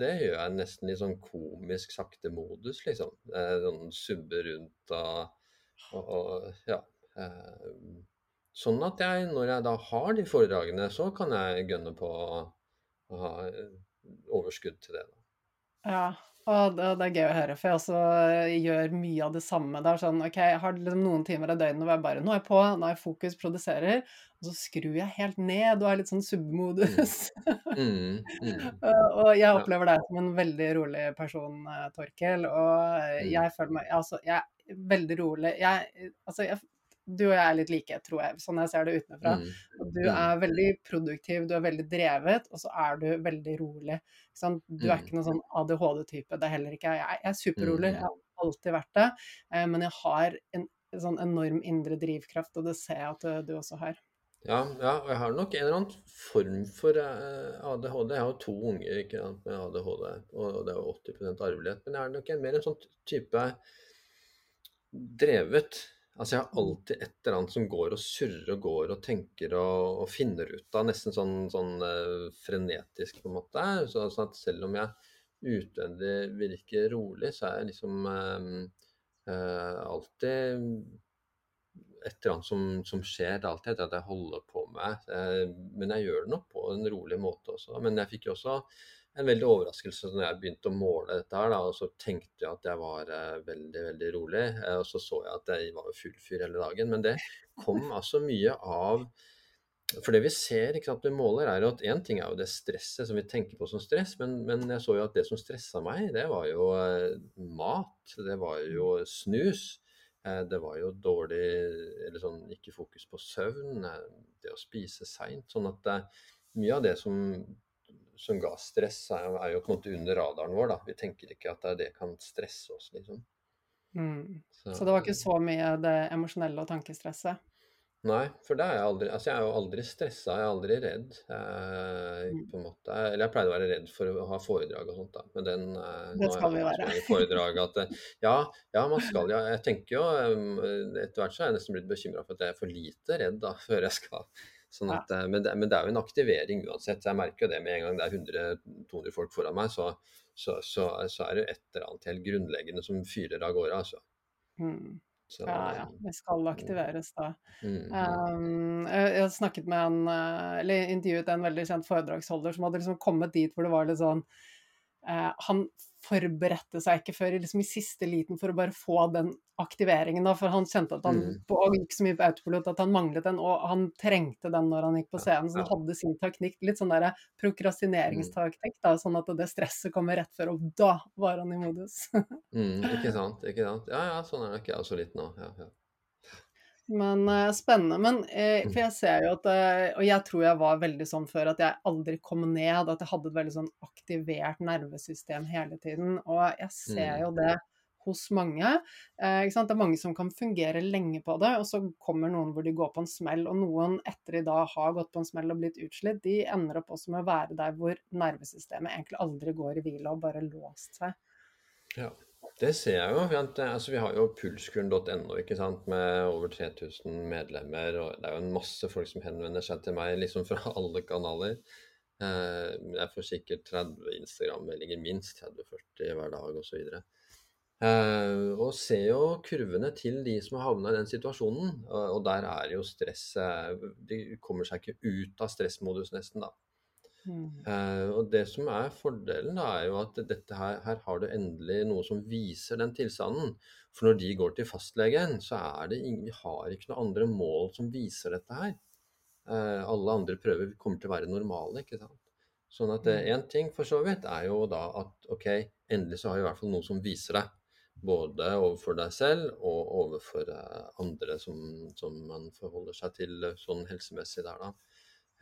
S2: det gjør jeg nesten i sånn komisk sakte modus, liksom. Eh, Sånn subbe rundt og, og, og ja. eh, Sånn at jeg, når jeg da har de foredragene, så kan jeg gønne på å ha eh, overskudd til det. da.
S1: Ja, og det, det er gøy å høre, for jeg også eh, gjør mye av det samme. Det er sånn, ok, Jeg har liksom noen timer av døgnet hvor jeg bare Nå er jeg på, nå er jeg fokus, produserer. Og så skrur jeg helt ned og er litt sånn submodus.
S2: Mm, mm,
S1: Og (laughs) og jeg opplever deg som en veldig rolig person, eh, Torkel. Og eh,
S2: Mm,
S1: jeg føler meg Altså, jeg er veldig rolig. Jeg, altså, jeg, du og jeg er litt like, tror jeg, sånn jeg ser det utenfra.
S2: mm,
S1: du
S2: mm,
S1: er veldig produktiv, du er veldig drevet, og så er du veldig rolig. Du er
S2: mm,
S1: ikke noen sånn ADHD-type, det er heller ikke jeg. Jeg er superrolig, jeg
S2: mm,
S1: har alltid vært det. eh, Men jeg har en sånn enorm indre drivkraft, og det ser jeg at du, du også har.
S2: Ja, ja, og jeg har nok en eller annen form for eh, ADHD. Jeg har jo to unger ikke sant, med ADHD, og det er jo 80% arvelighet. Men jeg har nok en mer en sånn type drevet. Altså jeg har alltid et eller annet som går og surrer og går og tenker og, og finner ut av, nesten sånn, sånn uh, frenetisk på en måte. Så, sånn at selv om jeg utvendig virker rolig, så er jeg liksom uh, uh, alltid et eller annet som, som skjer. Det er alltid at jeg holder på med. Men jeg gjør det nok på en rolig måte også. Men jeg fikk jo også en veldig overraskelse når jeg begynte å måle dette her, da, og så tenkte jeg at jeg var eh, veldig, veldig rolig. Eh, og så så jeg at jeg var full fyr hele dagen. Men det kom (laughs) altså mye av For det vi ser ikke sant, vi måler, er at én ting er jo det stresset som vi tenker på som stress, men, men jeg så jo at det som stressa meg, det var jo eh, mat. Det var jo snus. Eh, Det var jo dårlig Eller sånn ikke fokus på søvn. eh, Det å spise seint. Sånn at eh, mye av det som, som ga stress, er, jo- er jo på en måte under radaren vår. da. Vi tenker ikke at det, det kan stresse oss, liksom.
S1: Mm.
S2: Så,
S1: Så det var ikke så mye det emosjonelle og tankestresset?
S2: Nei, for det er jeg aldri Altså, jeg er jo aldri stressa, jeg er aldri redd, Jeg,
S1: Mm.
S2: på en måte. Eller jeg pleide å være redd for å ha foredrag og sånt, da. Men den eh,
S1: Det skal vi være.
S2: foredrag at eh, Ja, ja, man skal ja. Jeg tenker jo eh, Etter hvert så er jeg nesten blitt bekymra for at jeg er for lite redd da, før jeg skal Sånn at, ja. men, det, men det er jo en aktivering uansett. Jeg merker jo det med en gang det er 100-200 folk foran meg, så, så, så, så er det et eller annet helt grunnleggende som fyrer av gårde, altså.
S1: Mm.
S2: Så,
S1: Ja, ja. Det skal aktiveres da.
S2: mm, mm,
S1: Um, jeg, har snakket med en, eh, eller intervjuet en veldig kjent foredragsholder som hadde liksom kommet dit hvor det var litt sånn eh, Han forberedte seg ikke før liksom, i siste liten for å bare få den aktiveringen, da, for han kjente at han
S2: Mm.
S1: på, gikk så mye på autopilot at han manglet den, og han trengte den når han gikk på scenen. Så han hadde sin teknikk, litt sånn der prokrastineringstaktikk, da, sånn at det stresset kommer rett før, og da var han i modus. (laughs)
S2: mm, ikke sant, ikke sant. Ja, ja, sånn er nok jeg også litt nå. Ja, ja.
S1: Men uh, spennende. Men
S2: Mm.
S1: for jeg ser jo at uh, Og jeg tror jeg var veldig sånn før at jeg aldri kom ned, at jeg hadde et veldig sånn aktivert nervesystem hele tiden. Og jeg ser
S2: Mm.
S1: jo det hos mange. Eh, det er mange som kan fungere lenge på det, og så kommer noen hvor de går på en smell. Og noen etter i dag har gått på en smell og blitt utslitt, de ender opp også med å være der hvor nervesystemet egentlig aldri går i hvile og bare låst seg.
S2: Ja, det ser jeg jo. Altså, vi har jo pulskuren.no med over 3000 medlemmer. og Det er jo en masse folk som henvender seg til meg liksom fra (laughs) alle kanaler. Eh, jeg får sikkert 30 Instagram-meldinger, minst 30-40 hver dag osv. Uh, og ser jo kurvene til de som har havna i den situasjonen. Og, og der er jo stresset De kommer seg ikke ut av stressmodus, nesten, da. Mm. Uh, og det som er fordelen, da, er jo at dette her, her har du endelig noe som viser den tilstanden. For når de går til fastlegen, så er det ingen, vi har ikke noen andre mål som viser dette her. Uh, alle andre prøver kommer til å være normale, ikke sant. Sånn at én mm. ting for så vidt er jo da at ok, endelig så har vi i hvert fall noe som viser deg. Både overfor deg selv og overfor eh, andre som, som man forholder seg til eh, sånn helsemessig der, da.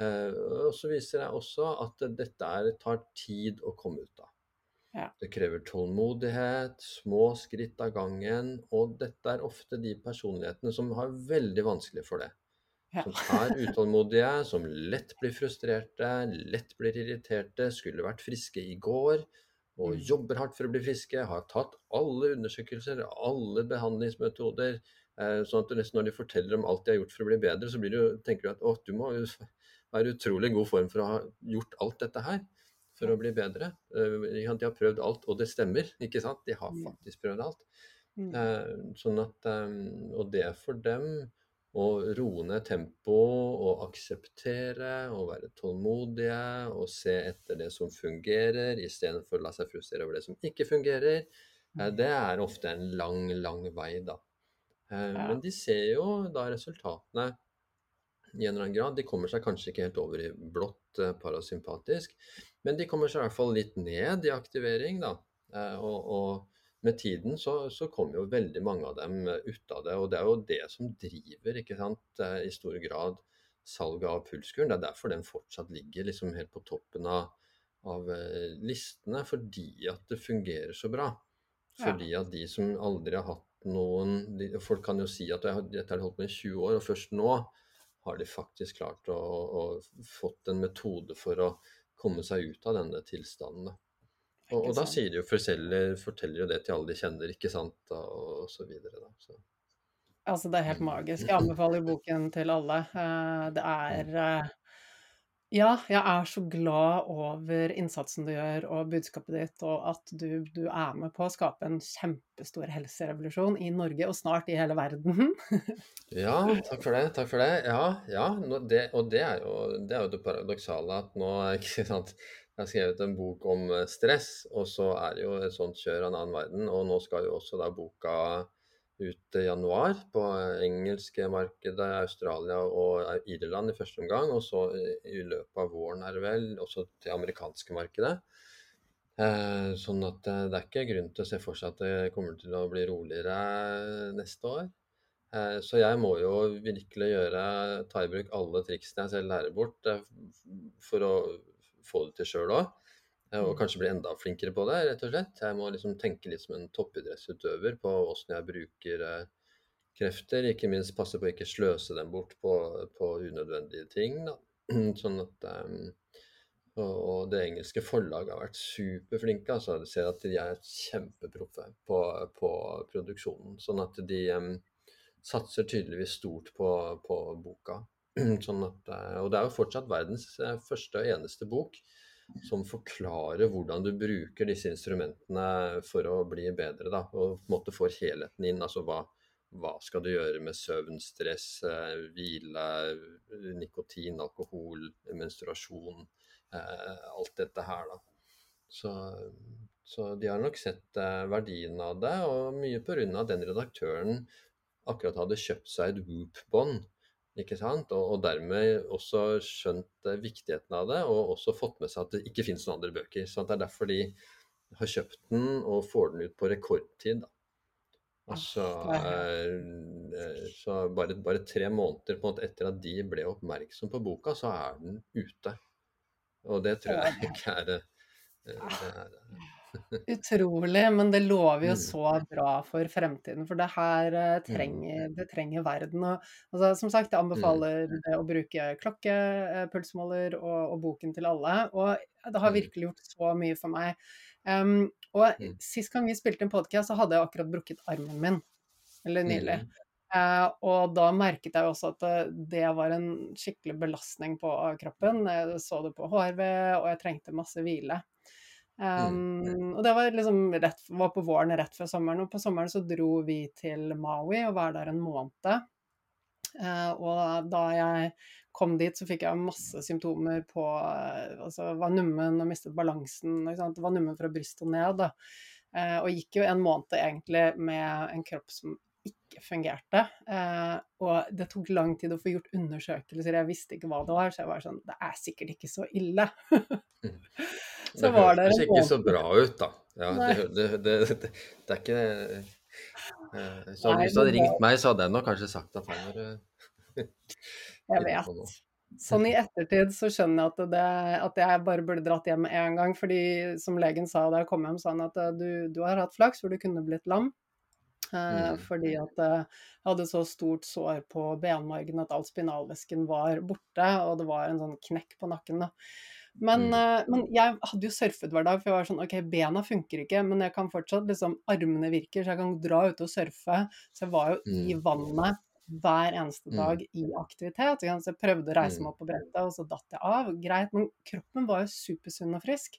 S2: Eh, og så viser jeg også at dette er, tar tid å komme ut av. Ja. Det krever tålmodighet, små skritt av gangen, og dette er ofte de personlighetene som har veldig vanskelig for det. Ja. Som er utålmodige, som lett blir frustrerte, lett blir irriterte, skulle vært friske i går og mm. jobber hardt for å bli friske, har tatt alle undersøkelser, alle behandlingsmetoder. Eh, sånn at når de forteller om alt de har gjort for å bli bedre, så du, tenker du at å, du må være i utrolig god form for å ha gjort alt dette her for å bli bedre. Eh, de har prøvd alt, og det stemmer, ikke sant? De har faktisk prøvd alt. Mm. Eh, sånn at, og det for dem å roe ned tempoet og akseptere og være tålmodige og se etter det som fungerer, istedenfor å la seg frustrere over det som ikke fungerer. Eh, mm. Det er ofte en lang, lang vei, da. Eh, men de ser jo da resultatene i en eller annen grad. De kommer seg kanskje ikke helt over i blått eh, parasympatisk, men de kommer seg i hvert fall litt ned i aktivering, da. Og, og med tiden så, så kommer jo veldig mange av dem eh, ut av det. Og det er jo det som driver ikke sant, eh, i stor grad salget av pulskuren. Det er derfor den fortsatt ligger liksom helt på toppen av, av eh, listene, fordi at det fungerer så bra. Fordi at de som aldri har hatt noen de, Folk kan jo si at dette har holdt på i 20 år, og først nå har de faktisk klart å, å fått en metode for å komme seg ut av denne tilstanden. Og, og da sier de jo forteller, forteller jo det til alle de kjenner, ikke sant, og, og så videre, da. Så.
S1: Altså, det er helt magisk. Jeg anbefaler boken til alle. Eh, det er eh, Ja, jeg er så glad over innsatsen du gjør og budskapet ditt, og at du, du er med på å skape en kjempestor helserevolusjon i Norge, og snart i hele verden. (laughs)
S2: ja, takk for det. Takk for det. Ja, ja det, og det er, jo, det er det paradoksale at nå, ikke (laughs) sant jeg har skrevet en bok om eh, stress, og så er det jo et sånt kjør av en annen verden. Og nå skal jo også da boka ut januar på engelske markedet, Australia og Irland i første omgang. Og så i løpet av våren er det vel også til amerikanske markedet. Eh, sånn at eh, det er ikke grunn til å se for seg at det kommer til å bli roligere neste år. Eh, så jeg må jo virkelig gjøre, ta i bruk alle triksene jeg selv lærer bort eh, for å få det til sjøl òg. Og kanskje bli enda flinkere på det, rett og slett. Jeg må liksom tenke litt som en toppidrettsutøver på åssen jeg bruker eh, krefter. Ikke minst passe på å ikke sløse dem bort på, på unødvendige ting. Da. (clears throat) Sånn at um, og det engelske forlaget har vært superflinke. altså Du ser at de er kjempeproffe på, på produksjonen. Sånn at de um, satser tydeligvis stort på, på boka. (clears throat) Sånn at, og det er jo fortsatt verdens første og eneste bok som forklarer hvordan du bruker disse instrumentene for å bli bedre. Da, og på en måte får helheten inn. altså hva, hva skal du gjøre med søvn, stress, eh, hvile, nikotin, alkohol, menstruasjon. alt dette her, da. Så, så, de har nok sett verdien av det, og mye pga. den redaktøren akkurat hadde kjøpt seg et Whoop-bånd ikke sant? Og, og, dermed også skjønt viktigheten av det, og også fått med seg at det ikke finnes noen andre bøker. Så det er derfor de har kjøpt den og får den ut på rekordtid. da. Altså, eh, så bare, bare, tre måneder måte etter at de ble oppmerksom på boka, så er den ute. Og det tror jeg ikke er, eh, det er
S1: Utrolig, men det lover jo
S2: Mm.
S1: så bra for fremtiden, for det her eh,
S2: Mm.
S1: trenger det trenger verden. Og altså, som sagt, jeg
S2: Mm.
S1: anbefaler å bruke klokke, eh, pulsmåler og, og boken til alle. Og det har virkelig gjort så mye for meg. Um, og sist gang vi spilte en podkast, så hadde jeg akkurat brukket armen min. Eller nylig. Eh, og da merket jeg også at det, det var en skikkelig belastning på kroppen. Jeg så det på HRV, og jeg trengte masse hvile. Um, og det var liksom rett, var på våren rett før sommeren, og på sommeren så dro vi til Maui og var der en måned. Uh, og da jeg kom dit, så fikk jeg masse symptomer på eh, Altså var nummen og mistet balansen. Sant? Var nummen fra brystet og ned. Da. Uh, og gikk jo en måned egentlig med en kropp som ikke fungerte. Uh, og det tok lang tid å få gjort undersøkelser. Jeg visste ikke hva det var, så jeg var sånn Det er sikkert ikke så ille. (laughs) Så
S2: Det
S1: var det
S2: hørtes
S1: en
S2: ikke så bra ut, da. Ja, det, det, det, er ikke eh, Så
S1: Nei,
S2: hvis du hadde ringt meg, så hadde jeg nok kanskje sagt at han var (laughs)
S1: Jeg vet. Sånn i ettertid så skjønner jeg at, det, at jeg bare burde dratt hjem én gang. fordi som legen sa da jeg kom hjem, sa han at eh, du, du har hatt flaks, for du kunne blitt lam. Eh,
S2: Mm.
S1: Fordi at jeg hadde så stort sår på benmargen at all spinalvæsken var borte, og det var en sånn knekk på nakken. da. Men,
S2: Mm.
S1: eh, men jeg hadde jo surfet hver dag, for jeg var sånn OK, bena funker ikke, men jeg kan fortsatt liksom Armene virker, så jeg kan dra ute og surfe. Så jeg var jo i
S2: Mm.
S1: vannet hver eneste
S2: Mm.
S1: dag i aktivitet. Så jeg prøvde å reise
S2: Mm.
S1: meg opp på brettet, og så datt jeg av. Greit, men kroppen var jo supersunn og frisk.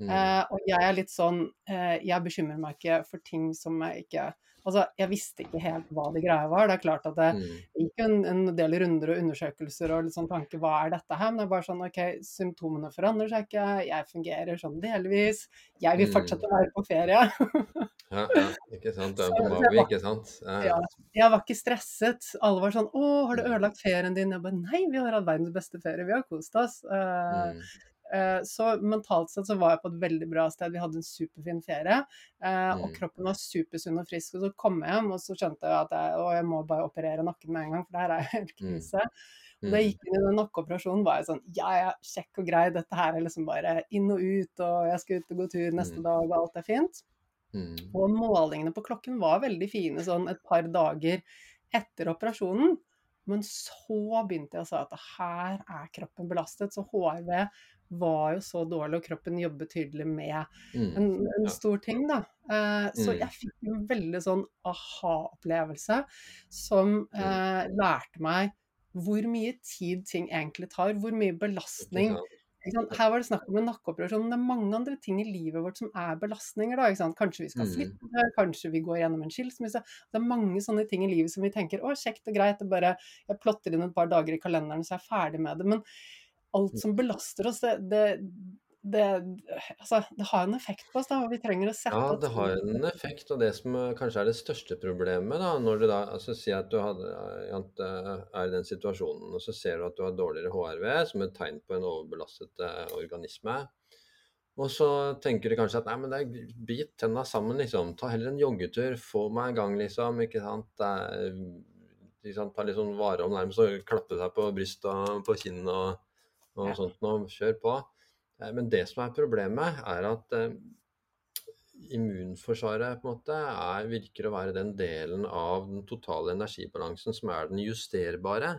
S2: Mm.
S1: Eh, og jeg er litt sånn eh, Jeg bekymrer meg ikke for ting som jeg ikke Altså, jeg visste ikke helt hva det greia var. Det er klart at det
S2: Mm.
S1: gikk en, en del runder og undersøkelser og litt sånn tanke hva er dette her? Men det er bare sånn OK, symptomene forandrer seg ikke, jeg fungerer sånn delvis. Jeg vil
S2: Mm.
S1: fortsette å være på ferie. (laughs)
S2: Ja, ja, ikke sant. Det er
S1: det
S2: ikke sant. Ja,
S1: Ja,
S2: ja.
S1: jeg var ikke stresset. Alle var sånn 'Å, har du
S2: Mm.
S1: ødelagt ferien din?' Jeg bare 'Nei, vi har hatt verdens beste ferie. Vi har kost oss'. Uh,
S2: Mm.
S1: Eh, så mentalt sett så var jeg på et veldig bra sted. Vi hadde en superfin ferie. eh, Og
S2: Mm.
S1: kroppen var supersunn og frisk. Og så kom jeg hjem, og så skjønte jeg at jeg, å, jeg må bare operere nakken med en gang, for det her er helt
S2: Mm.
S1: krise. Og da jeg gikk inn i den nakkeoperasjonen, var jeg sånn Ja, ja, kjekk og grei. Dette her er liksom bare inn og ut, og jeg skal ut og gå tur neste
S2: Mm.
S1: dag, og alt er fint.
S2: Mm.
S1: Og målingene på klokken var veldig fine sånn et par dager etter operasjonen. Men så begynte jeg å si at her er kroppen belastet. Så HRV var jo så dårlig, og kroppen jobber tydelig med
S2: Mm.
S1: en, en
S2: Ja.
S1: stor ting, da. Eh, så
S2: Mm.
S1: jeg fikk en veldig sånn aha-opplevelse som
S2: Mm.
S1: eh, lærte meg hvor mye tid ting egentlig tar, hvor mye belastning? Her var det snakk om en nakkeoperasjon, men det er mange andre ting i livet vårt som er belastninger. Da, ikke sant? Kanskje vi skal flytte, kanskje vi går gjennom en skilsmisse. Det er mange sånne ting i livet som vi tenker å, kjekt og greit, det bare, jeg plotter inn et par dager i kalenderen, så jeg er ferdig med det. Men alt som belaster oss, det, det, det, altså, det har en effekt på oss. Da, og vi trenger å sette
S2: Ja, det har en effekt, og det som eh, kanskje er det største problemet, da, når du da altså sier at du hadde, eh, eh, er i den situasjonen, og så ser du at du har dårligere HRV som et tegn på en overbelastet organisme. Og så tenker du kanskje at nei, men det er bit tenna sammen, liksom. Ta heller en joggetur, få meg i gang, liksom. Ikke sant. Er, ikke sant? Ta litt sånn vare om nærmest og klappe seg på brystet og på kinn og, og
S1: Ja.
S2: sånt noe. Kjør på. Eh, Men det som er problemet, er at eh, immunforsvaret på en måte er, virker å være den delen av den totale energibalansen som er den justerbare.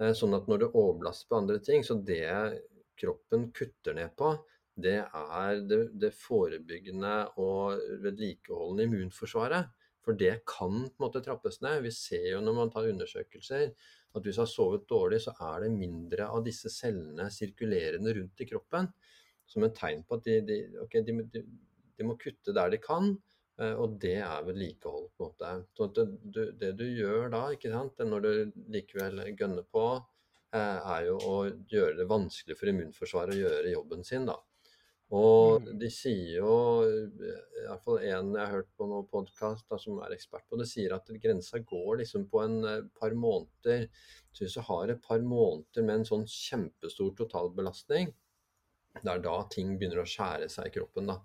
S2: Eh, Sånn at når du overbelaster på andre ting, så det kroppen kutter ned på, det er det, det forebyggende og vedlikeholdende immunforsvaret. For det kan på en måte trappes ned. Vi ser jo når man tar undersøkelser at hvis du har sovet dårlig, så er det mindre av disse cellene sirkulerende rundt i kroppen. Som en tegn på at de, de, okay, de, de, de må kutte der de kan. eh, Og det er vedlikehold, på en måte. Så det, du, det du gjør da, ikke sant, når du likevel gønner på, eh, er jo å gjøre det vanskelig for immunforsvaret å gjøre jobben sin, da. Og
S1: Mm.
S2: de sier jo, i hvert fall en jeg har hørt på noen podkast som er ekspert på det, sier at grensa går liksom på en eh, par måneder. Så hvis du har et par måneder med en sånn kjempestor totalbelastning, det er da ting begynner å skjære seg i kroppen. da.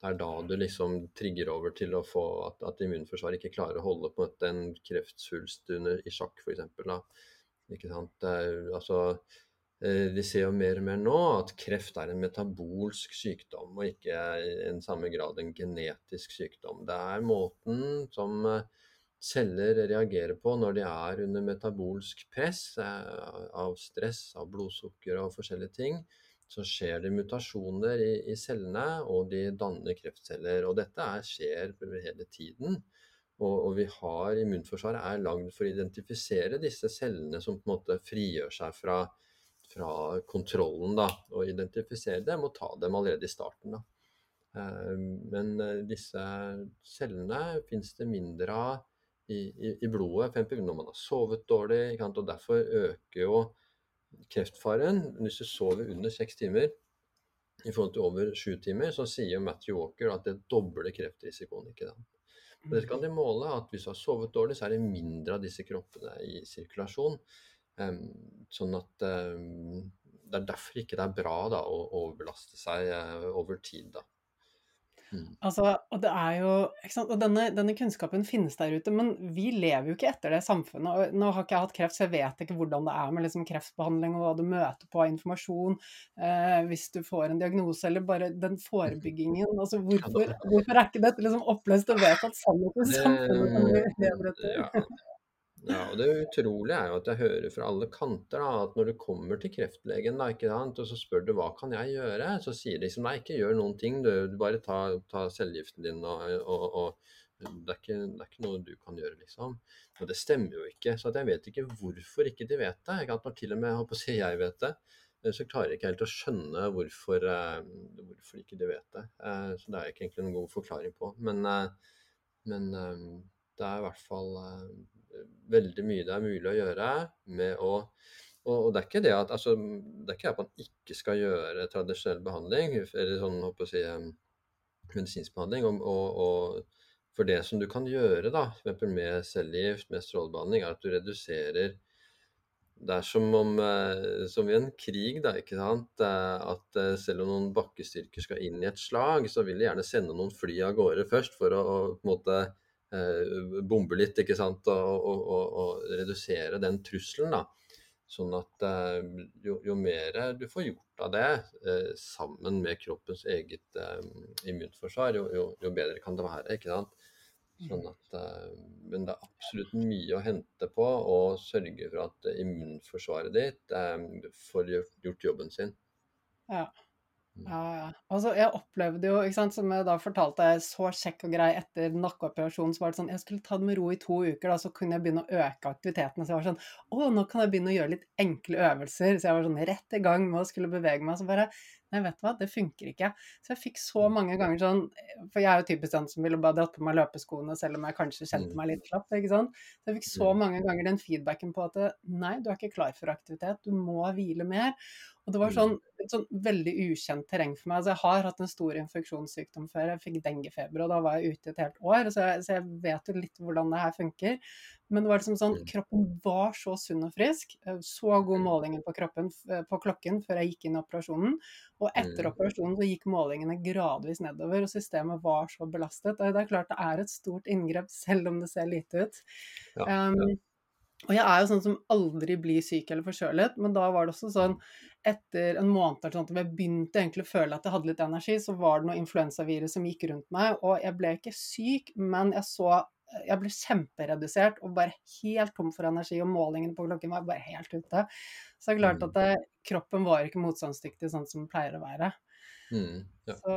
S2: Det er da du liksom trigger over til å få at, at immunforsvaret ikke klarer å holde på en kreftsvulst under i sjakk, f.eks. Ikke sant. Det er, altså, eh, vi ser jo mer og mer nå at kreft er en metabolsk sykdom, og ikke i samme grad en genetisk sykdom. Det er måten som eh, celler reagerer på når de er under metabolsk press av stress, av blodsukker og forskjellige ting. Så skjer det mutasjoner i, i cellene, og de danner kreftceller. Og dette er, skjer hele tiden. Og, og, vi har immunforsvaret er lagd for å identifisere disse cellene som på en måte frigjør seg fra, fra kontrollen. da, Og identifisere dem og ta dem allerede i starten. da. Eh, men eh, disse cellene fins det mindre av i, i, i blodet, når man har sovet dårlig. og Derfor øker jo kreftfaren hvis du sover under seks timer i forhold til over sju timer, så sier Matthew Walker at det dobler kreftrisikoen. ikke? Og Dette kan de måle at hvis du har sovet dårlig, så er det mindre av disse kroppene i sirkulasjon. Sånn at det er derfor ikke det er bra da, å overbelaste seg uh, over tid. da.
S1: Mm. Altså, og det er jo og denne, denne, kunnskapen finnes der ute, men vi lever jo ikke etter det samfunnet. og Nå har ikke jeg hatt kreft, så jeg vet ikke hvordan det er med liksom kreftbehandling og hva du møter på av informasjon eh, hvis du får en diagnose, eller bare den forebyggingen. altså (laughs) Hvorfor, hvorfor er ikke dette liksom oppløst og vedtatt sannhet i samfunnet Det, etter? (laughs)
S2: Ja, og det utrolige er jo at jeg hører fra alle kanter da, at når du kommer til kreftlegen da, sant, og så spør du hva kan jeg gjøre, så sier de liksom nei, ikke gjør noen ting, du, du bare ta, ta cellegiften din, og, og, og det, er ikke, det, er ikke, noe du kan gjøre, liksom. Og det stemmer jo ikke. Så jeg vet ikke hvorfor ikke de vet det. Ikke? Når til og med jeg håper å si jeg vet det, eh, så klarer jeg ikke helt å skjønne hvorfor, uh, hvorfor ikke de vet det. Uh, så det er ikke egentlig noen god forklaring på. Men, men det er i hvert fall veldig mye det er mulig å gjøre med å og, det er ikke det at, altså, det er ikke at man ikke skal gjøre tradisjonell behandling, eller sånn, håper å si, medisinsk behandling. Og, og, og, for det som du kan gjøre, da, med cellegift, med strålebehandling, er at du reduserer Det er som om eh, som i en krig, da, ikke sant. At eh, selv om noen bakkestyrker skal inn i et slag, så vil de gjerne sende noen fly av gårde først for å, å på en måte eh, bombe litt ikke sant? Og, og, og, og, redusere den trusselen. da. Sånn at eh, jo, jo, mer du får gjort av det eh, sammen med kroppens eget eh, immunforsvar, jo, jo, jo, bedre kan det være. ikke sant? Sånn mm. at, eh, men det er absolutt mye å hente på å sørge for at immunforsvaret ditt eh, får gjort jobben sin.
S1: Ja. Ja, ja. Altså, jeg opplevde jo, ikke sant, som jeg da fortalte, jeg så kjekk og grei etter nakkeoperasjonen, så var det sånn Jeg skulle ta det med ro i to uker, da, så kunne jeg begynne å øke aktiviteten. Så jeg var sånn Å, nå kan jeg begynne å gjøre litt enkle øvelser. Så jeg var sånn rett i gang med å skulle bevege meg. Så bare Nei, vet du hva, det funker ikke. Så jeg fikk så mange ganger sånn For jeg er jo typisk den som ville bare dratt på meg løpeskoene selv om jeg kanskje kjente mm. meg litt slapp, ikke sant. Så jeg fikk så mm. mange ganger den feedbacken på at nei, du er ikke klar for aktivitet, du må hvile mer. Og det var sånn, mm. Sånn veldig ukjent terreng for meg. Altså, jeg har hatt en stor infeksjonssykdom før. Jeg fikk denguefeber, og da var jeg ute et helt år. Så jeg, så jeg, vet jo litt hvordan det her funker. Men det var liksom sånn, kroppen var så sunn og frisk. Så god målingen på, kroppen, på klokken før jeg gikk inn i operasjonen. Og etter operasjonen så gikk målingene gradvis nedover, og systemet var så belastet. Og det er klart det er et stort inngrep, selv om det ser lite ut. Ja, ja. Um, og jeg er jo sånn som aldri blir syk eller forkjølet, men da var det også sånn etter en måned eller sånn, jeg begynte egentlig å føle at jeg hadde litt energi, så var det noe influensavirus som gikk rundt meg, og jeg ble ikke syk, men jeg så jeg ble kjemperedusert og bare helt tom for energi, og målingene på klokken var bare helt ute. Så det er klart at det, mm. kroppen var ikke motstandsdyktig sånn som den pleier å være. Mm, ja. Så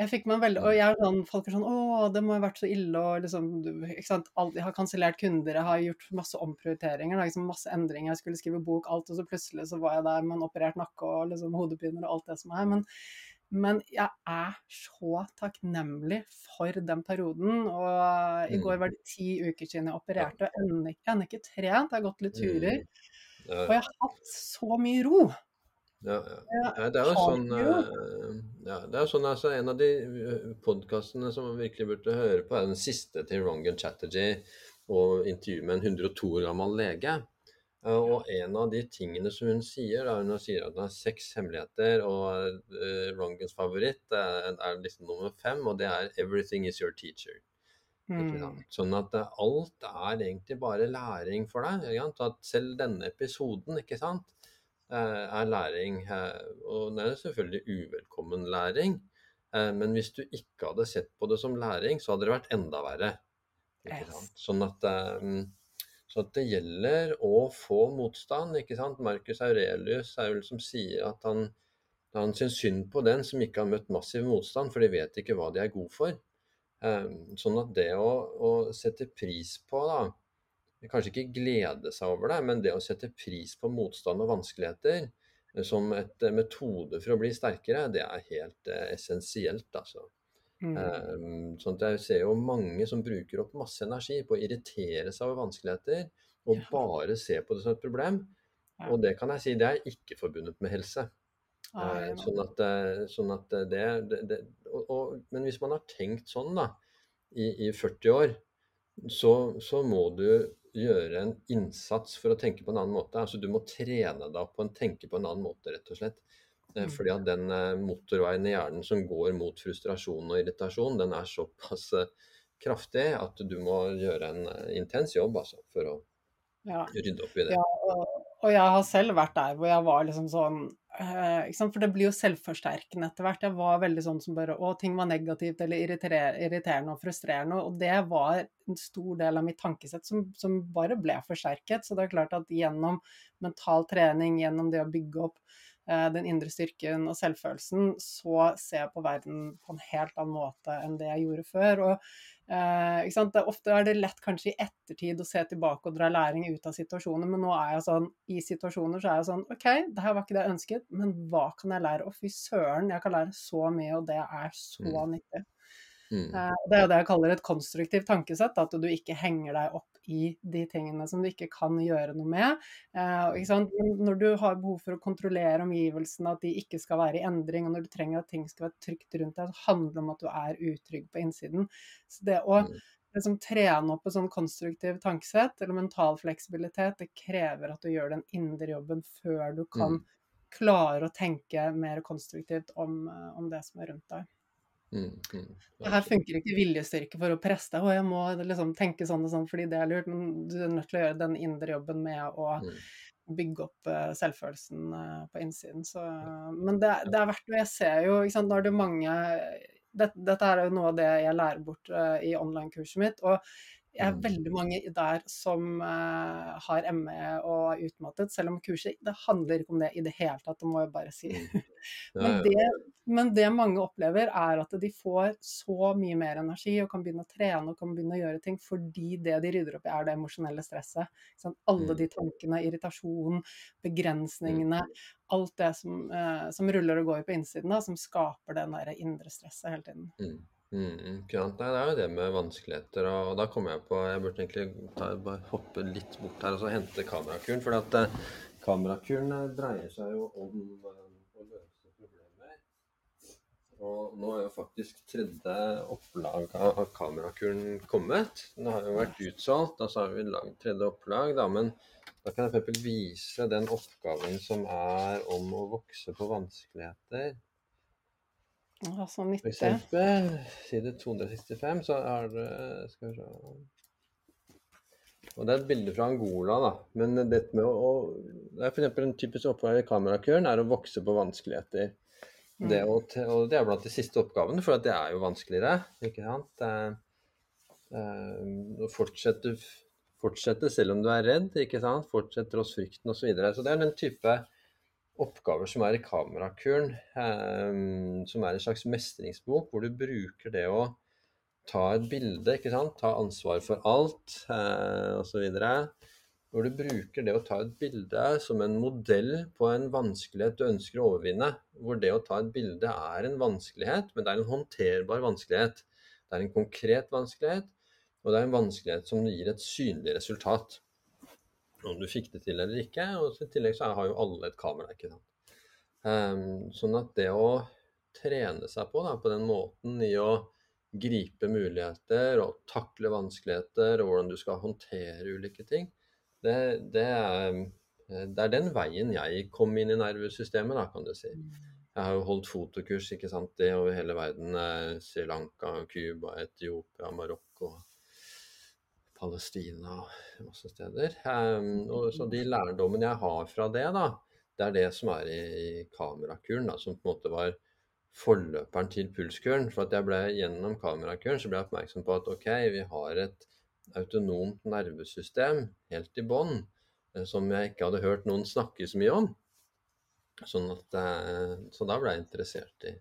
S1: jeg fikk meg veldig Og jeg er sånn, folk er sånn Å, det må ha vært så ille, og liksom ikke sant, alt, Jeg har kansellert kunder, jeg har gjort masse omprioriteringer, da, liksom masse endringer, jeg skulle skrive bok, alt, og så plutselig så var jeg der med en operert nakke og liksom hodepiner og alt det som er. Men, men jeg er så takknemlig for den perioden. Og i går mm. var det ti uker siden jeg opererte, og ennå ikke, ikke trent. Jeg har gått litt turer. Mm. Og jeg har hatt så mye ro.
S2: Ja, ja. det er jo sånn, eh, ja, det er sånn altså, En av de eh, podkastene som man virkelig burde høre på, er den siste til Rongan Chatterjee og intervjuet med en 102 år gammel lege. Og en av de tingene som hun sier, da, hun sier at hun har seks hemmeligheter, og Rongans favoritt er, er liksom nummer fem, og det er 'Everything is your teacher'. Mm. Sånn at alt er egentlig bare læring for deg. At selv denne episoden, ikke sant eh, er læring. eh, Og det er selvfølgelig uvelkommen læring. eh, Men hvis du ikke hadde sett på det som læring, så hadde det vært enda verre. Sånn at, eh, så at det gjelder å få motstand. ikke sant? Marcus Aurelius er vel som sier at han, han syns synd på den som ikke har møtt massiv motstand, for de vet ikke hva de er gode for. Eh, Sånn at det å, å sette pris på, da Kanskje ikke glede seg over det, men det å sette pris på motstand og vanskeligheter eh, som et eh, metode for å bli sterkere, det er helt eh, essensielt, altså.
S1: Mm.
S2: Um, sånn at jeg ser jo mange som bruker opp masse energi på å irritere seg over vanskeligheter, og
S1: Ja.
S2: bare se på det som et problem.
S1: Ja.
S2: Og det kan jeg si, det er ikke forbundet med helse.
S1: Ja,
S2: Eh, Sånn at, sånn at det, det, det og, og, Men hvis man har tenkt sånn da, i, i 40 år, så, så må du gjøre en innsats for å tenke på en annen måte. Altså Du må trene deg opp på å tenke på en annen måte, rett og slett. Eh,
S1: Mm.
S2: Fordi at den eh, motorveien i hjernen som går mot frustrasjon og irritasjon, den er såpass eh, kraftig at du må gjøre en intens jobb altså, for å
S1: ja.
S2: rydde opp i det.
S1: Ja, og, og jeg har selv vært der hvor jeg var liksom sånn? For det blir jo selvforsterkende etter hvert. Jeg var veldig sånn som bare Å, ting var negativt eller irriterende og frustrerende. Og det var en stor del av mitt tankesett som, som bare ble forsterket. Så det er klart at gjennom mental trening, gjennom det å bygge opp eh, den indre styrken og selvfølelsen, så ser jeg på verden på en helt annen måte enn det jeg gjorde før. Og Eh, ofte er det lett kanskje i ettertid å se tilbake og dra læring ut av situasjoner, men nå er jeg sånn, i situasjoner så er jeg sånn OK, det her var ikke det jeg ønsket, men hva kan jeg lære? Å, fy søren, jeg kan lære så mye, og det er så
S2: Mm.
S1: nyttig.
S2: Mm.
S1: Eh, det er det jeg kaller et konstruktivt tankesett, at du ikke henger deg opp i de tingene som du ikke kan gjøre noe med. Eh? Når du har behov for å kontrollere omgivelsene, at de ikke skal være i endring, og når du trenger at ting skal være trygt rundt deg, så handler det om at du er utrygg på innsiden. Så det å liksom trene opp et sånn konstruktivt tankesett, eller mental fleksibilitet, det krever at du gjør den indre jobben før du kan
S2: Mm.
S1: klare å tenke mer konstruktivt om, eh, om det som er rundt deg.
S2: Mm. Mm.
S1: Her funker ikke viljestyrke for å presse deg, og jeg må liksom tenke sånn og sånn fordi det er lurt, men du er nødt til å gjøre den indre jobben med å
S2: Mm.
S1: bygge opp eh, selvfølelsen eh, på innsiden. Så, men det, det er verdt det. Jeg ser jo, ikke sant, nå er det mange dette, Dette er jo noe av det jeg lærer bort uh, i online-kurset mitt. og jeg er
S2: Mm.
S1: veldig mange der som uh, har ME og er utmattet, selv om kurset det handler ikke om det i det hele tatt, det må jeg bare si.
S2: Mm. (laughs)
S1: Men det, men det mange opplever, er at de får så mye mer energi og kan begynne å trene og kan begynne å gjøre ting fordi det de rydder opp i, er det emosjonelle stresset. Sånn. Alle
S2: Mm.
S1: de tankene, irritasjon, begrensningene, alt det som, uh, som ruller og går på innsiden, da, som skaper det indre stresset hele tiden.
S2: Mm. Mm? Nei, det er jo det med vanskeligheter, og, da kommer jeg på Jeg burde egentlig ta, bare hoppe litt bort her og så hente kamerakuren. For eh, kamerakuren eh, dreier seg jo om eh, å løse problemer. Og nå er jo faktisk tredje opplag av, kamerakuren kommet. Den har jo vært utsolgt, og så har vi lagd tredje opplag, da. Men da kan jeg for eksempel vise den oppgaven som er om å vokse på vanskeligheter.
S1: Å, nytte.
S2: For eksempel, side 265, så er det Skal vi se Og det er et bilde fra Angola, da. Men dette med å, Det er f.eks. en typisk oppgave i kamerakuren er å vokse på vanskeligheter. Det
S1: Mm.
S2: Det, og, og det er blant de siste oppgavene, for det er jo vanskeligere. ikke sant? Det, å fortsette, fortsette selv om du er redd, ikke sant? Fortsette tross frykten osv. Så, videre. så det er den type oppgaver som er i kamerakuren, eh, som er en slags mestringsbok, hvor du bruker det å ta et bilde, ikke sant? ta ansvar for alt eh, osv. Hvor du bruker det å ta et bilde som en modell på en vanskelighet du ønsker å overvinne. Hvor det å ta et bilde er en vanskelighet, men det er en håndterbar vanskelighet. Det er en konkret vanskelighet, og det er en vanskelighet som gir et synlig resultat. Om du fikk det til eller ikke. Og så i tillegg så har jo alle et kamera. ikke sant? Um, sånn at det å trene seg på da, på den måten i å gripe muligheter og takle vanskeligheter, og hvordan du skal håndtere ulike ting, det, det, er, det er den veien jeg kom inn i nervesystemet, da, kan du si. Jeg har jo holdt fotokurs ikke sant, det over hele verden. eh, Sri Lanka, Cuba, Etiopia, Marokko, Palestina masse steder. Um, og så de lærdommene jeg har fra det, da, det er det som er i, i kamerakuren, da, som på en måte var forløperen til pulskuren. For at jeg ble gjennom kamerakuren så ble jeg oppmerksom på at ok, vi har et autonomt nervesystem helt i bånn eh, som jeg ikke hadde hørt noen snakke så mye om. Sånn at, eh, så da ble jeg interessert i,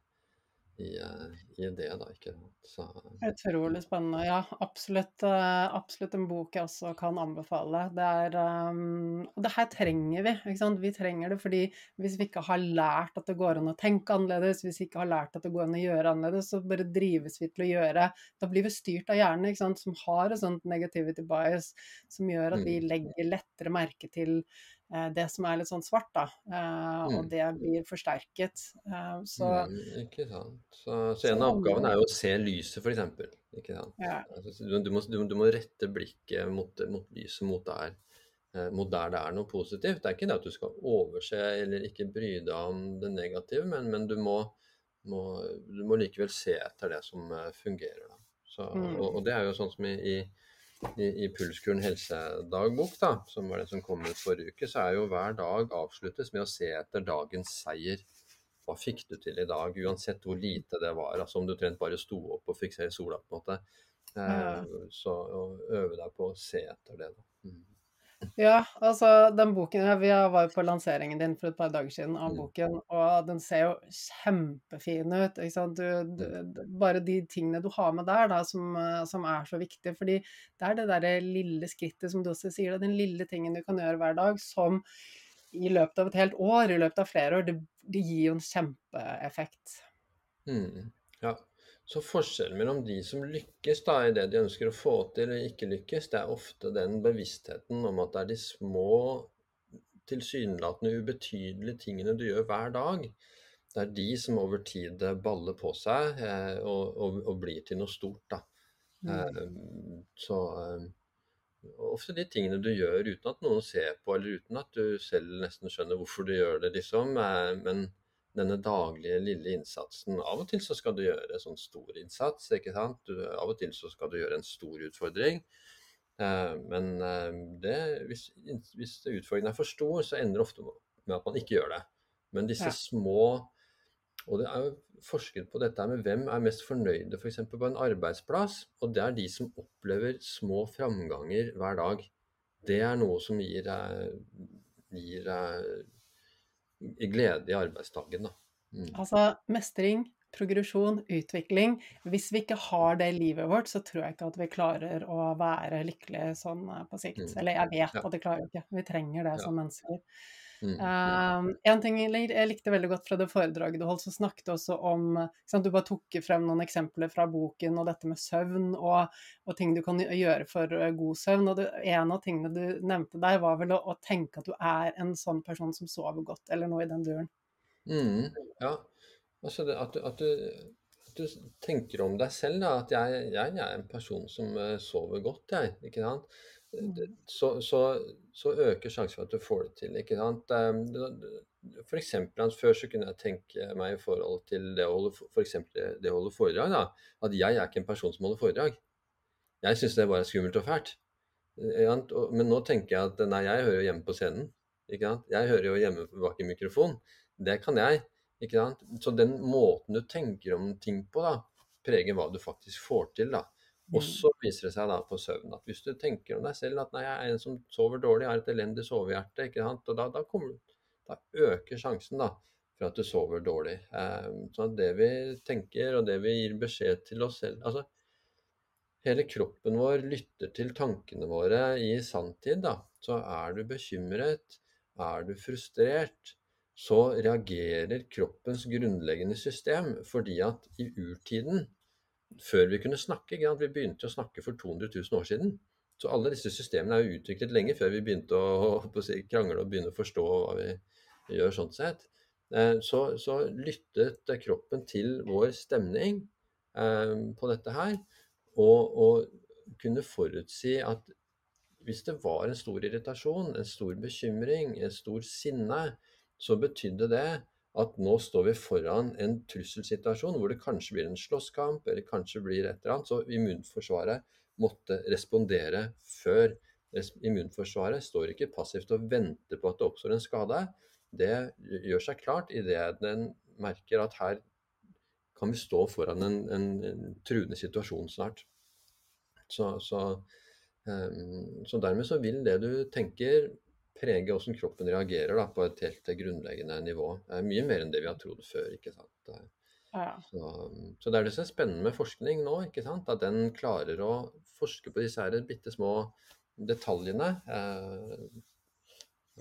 S2: i, eh, i det, da. ikke så,
S1: Utrolig spennende. Ja, absolutt, eh, absolutt en bok jeg også kan anbefale. Det er um, det her trenger vi. ikke sant? Vi trenger det fordi hvis vi ikke har lært at det går an å tenke annerledes, hvis vi ikke har lært at det går an å gjøre annerledes, så bare drives vi til å gjøre. Da blir vi styrt av hjernen ikke sant? som har et sånt negativity bias som gjør at vi
S2: mm.
S1: legger lettere merke til Eh, det som er litt sånn svart, da. Eh, og
S2: Mm.
S1: det blir forsterket. Eh, så
S2: Mm, ikke sant. Så, så en av oppgavene er jo å se lyset, f.eks. Ikke sant.
S1: ja.
S2: Altså, du, du, må, du, du må rette blikket mot, mot lyset, mot der, eh, mot der det er noe positivt. Det er ikke det at du skal overse eller ikke bry deg om det negative, men, men du, må, må, du må likevel se etter det som eh, fungerer. Da. Så,
S1: Mm.
S2: og, og det er jo sånn som i, i i, i Pulskuren helsedagbok, da, som var det som kom ut forrige uke, så er jo hver dag avsluttes med å se etter dagens seier. Hva fikk du til i dag, uansett hvor lite det var? altså Om du trent bare sto opp og fikk se sola, på en måte. Eh, så øve deg på å se etter det. da. Mm.
S1: Ja, altså den boken Vi var jo på lanseringen din for et par dager siden av boken, og den ser jo kjempefin ut. ikke sant? Du, du, bare de tingene du har med der, da, som, som er så viktige. Fordi det er det derre lille skrittet, som du også sier, den lille tingen du kan gjøre hver dag, som i løpet av et helt år, i løpet av flere år, det, det gir jo en kjempeeffekt.
S2: Mm. Så forskjellen mellom de som lykkes da i det de ønsker å få til, og ikke lykkes, det er ofte den bevisstheten om at det er de små, tilsynelatende ubetydelige tingene du gjør hver dag. Det er de som over tid baller på seg eh, og, og, og, blir til noe stort. da.
S1: Mm.
S2: Eh, så eh, ofte de tingene du gjør uten at noen ser på, eller uten at du selv nesten skjønner hvorfor du gjør det, liksom. Eh, men denne daglige, lille innsatsen Av og til så skal du gjøre sånn stor innsats, ikke sant. Du, av og til så skal du gjøre en stor utfordring. Eh, men eh, det, hvis, hvis utfordringen er for stor, så ender det ofte med at man ikke gjør det. Men disse
S1: Ja.
S2: små Og det er jo forsket på dette med hvem er mest fornøyde f.eks. For på en arbeidsplass. Og det er de som opplever små framganger hver dag. Det er noe som gir, eh, gir eh, glede i arbeidsdagen. Da. Mm.
S1: Altså mestring, progresjon, utvikling. Hvis vi ikke har det i livet vårt, så tror jeg ikke at vi klarer å være lykkelige sånn eh, på sikt.
S2: Mm.
S1: Eller jeg vet
S2: Ja.
S1: at vi klarer ikke. Vi trenger det
S2: Ja.
S1: som mennesker.
S2: Mm.
S1: Um, en ting jeg likte veldig godt fra det foredraget du holdt, så snakket også om sant, Du bare tok frem noen eksempler fra boken og dette med søvn og, og ting du kan gjøre for eh, god søvn. og det, En av tingene du nevnte der, var vel å, å tenke at du er en sånn person som sover godt, eller noe i den duren.
S2: Mm. Ja, altså det, at, du, at, du, du tenker om deg selv, da. At jeg, jeg er en person som eh, sover godt, jeg. Ikke sant? Det- Så, så, så øker sjansen for at du får det til. ikke sant? F.eks. For eksempel, altså, Før så kunne jeg tenke meg i forhold til det å holde, for det å holde foredrag, da, at jeg er ikke en person som holder foredrag. Jeg syns det bare er skummelt og fælt. Men nå tenker jeg at nei, jeg hører jo hjemme på scenen. ikke sant? Jeg hører jo hjemme bak en mikrofon. Det kan jeg. ikke sant? Så den måten du tenker om ting på, da, preger hva du faktisk får til. da. Og så viser det seg da på søvn at hvis du tenker om deg selv at nei, jeg er en som sover dårlig, har et elendig sovehjerte, ikke sant? og da, da, kommer, da øker sjansen da for at du sover dårlig. Eh, så det vi tenker og det vi gir beskjed til oss selv altså Hele kroppen vår lytter til tankene våre i sanntid. da. Så er du bekymret, er du frustrert, så reagerer kroppens grunnleggende system fordi at i urtiden før vi kunne snakke. Vi begynte å snakke for 200 000 år siden. Så alle disse systemene er jo utviklet lenge før vi begynte å, (laughs) å si, krangle og begynne å forstå hva vi gjør sånn sett. Eh, så, så lyttet kroppen til vår stemning eh, på dette her, og, og kunne forutsi at hvis det var en stor irritasjon, en stor bekymring, en stor sinne, så betydde det at nå står vi foran en trusselsituasjon hvor det kanskje blir en slåsskamp, eller kanskje blir et eller annet. Så immunforsvaret måtte respondere før. Immunforsvaret står ikke passivt og venter på at det oppstår en skade. det gjør seg klart idet den merker at her kan vi stå foran en, en, en truende situasjon snart. Så, så, um, så, dermed så vil det du tenker prege hvordan kroppen reagerer da, på et helt grunnleggende nivå. Mye mer enn det vi har trodd før. ikke sant? Ja. Så, så, det er det som er spennende med forskning nå. ikke sant? At den klarer å forske på disse her bitte små detaljene. Eh,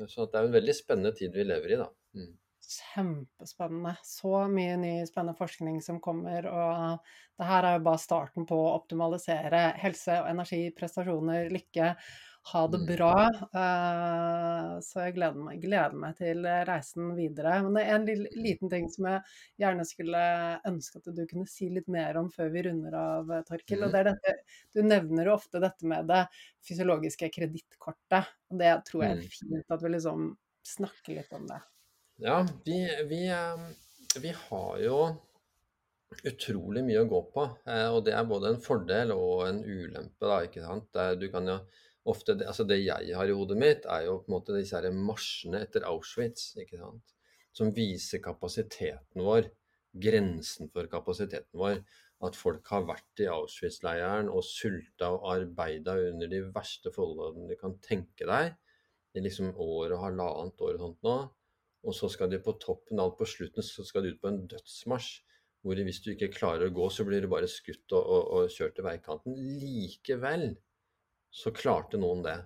S2: så det er en veldig spennende tid vi lever i, da. Mm.
S1: Kjempespennende. Så mye ny spennende forskning som kommer. Og det her er jo bare starten på å optimalisere helse og energi, prestasjoner, lykke ha det mm. bra. Uh, så jeg gleder meg, gleder meg, til reisen videre. Men det er en liten ting som jeg gjerne skulle ønske at du kunne si litt mer om før vi runder av, Torkil. Og mm. det er dette, du nevner jo ofte dette med det fysiologiske kredittkortet. Og det tror jeg er mm. fint at vi liksom snakker litt om det.
S2: Ja, vi, vi, vi har jo utrolig mye å gå på. Eh, og det er både en fordel og en ulempe. Da, ikke sant? Du kan jo ofte, altså Det jeg har i hodet mitt, er jo på en måte disse her marsjene etter Auschwitz. ikke sant? Som viser kapasiteten vår, grensen for kapasiteten vår. At folk har vært i Auschwitz-leiren og sulta og arbeida under de verste forholdene du kan tenke deg. I liksom år og halvannet år og sånt nå. Og så skal de på toppen, alt på slutten, så skal de ut på en dødsmarsj. Hvor hvis du ikke klarer å gå, så blir du bare skutt og, og, og kjørt til veikanten. Likevel så klarte noen det.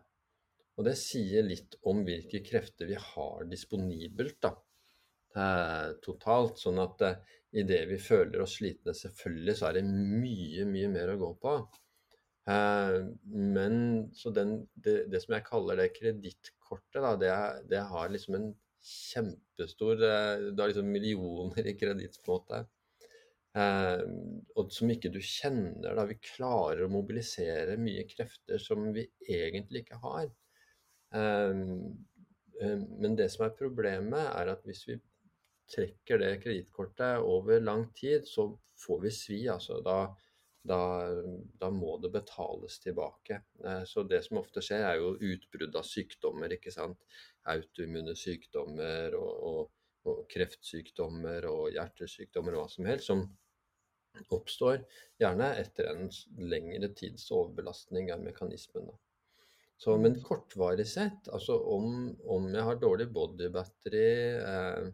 S2: Og det sier litt om hvilke krefter vi har disponibelt da, totalt. Sånn at eh, idet vi føler oss slitne, selvfølgelig, så er det mye, mye mer å gå på. Eh, men så den, det, det, som jeg kaller det kredittkortet, det, det, har liksom en kjempestor eh, Du har liksom millioner i kreditt, på en måte. Eh, og som ikke du kjenner. da Vi klarer å mobilisere mye krefter som vi egentlig ikke har. Eh, eh, men det som er problemet, er at hvis vi trekker det kredittkortet over lang tid, så får vi svi. altså da, da, da, må det betales tilbake. Eh, så det som ofte skjer, er jo utbrudd av sykdommer. ikke sant? Autoimmune sykdommer og, og, og, kreftsykdommer og hjertesykdommer og hva som helst, som oppstår gjerne etter en lengre tids overbelastning av mekanismen. Så, men mm. kortvarig sett, altså om, om jeg har dårlig body battery eh,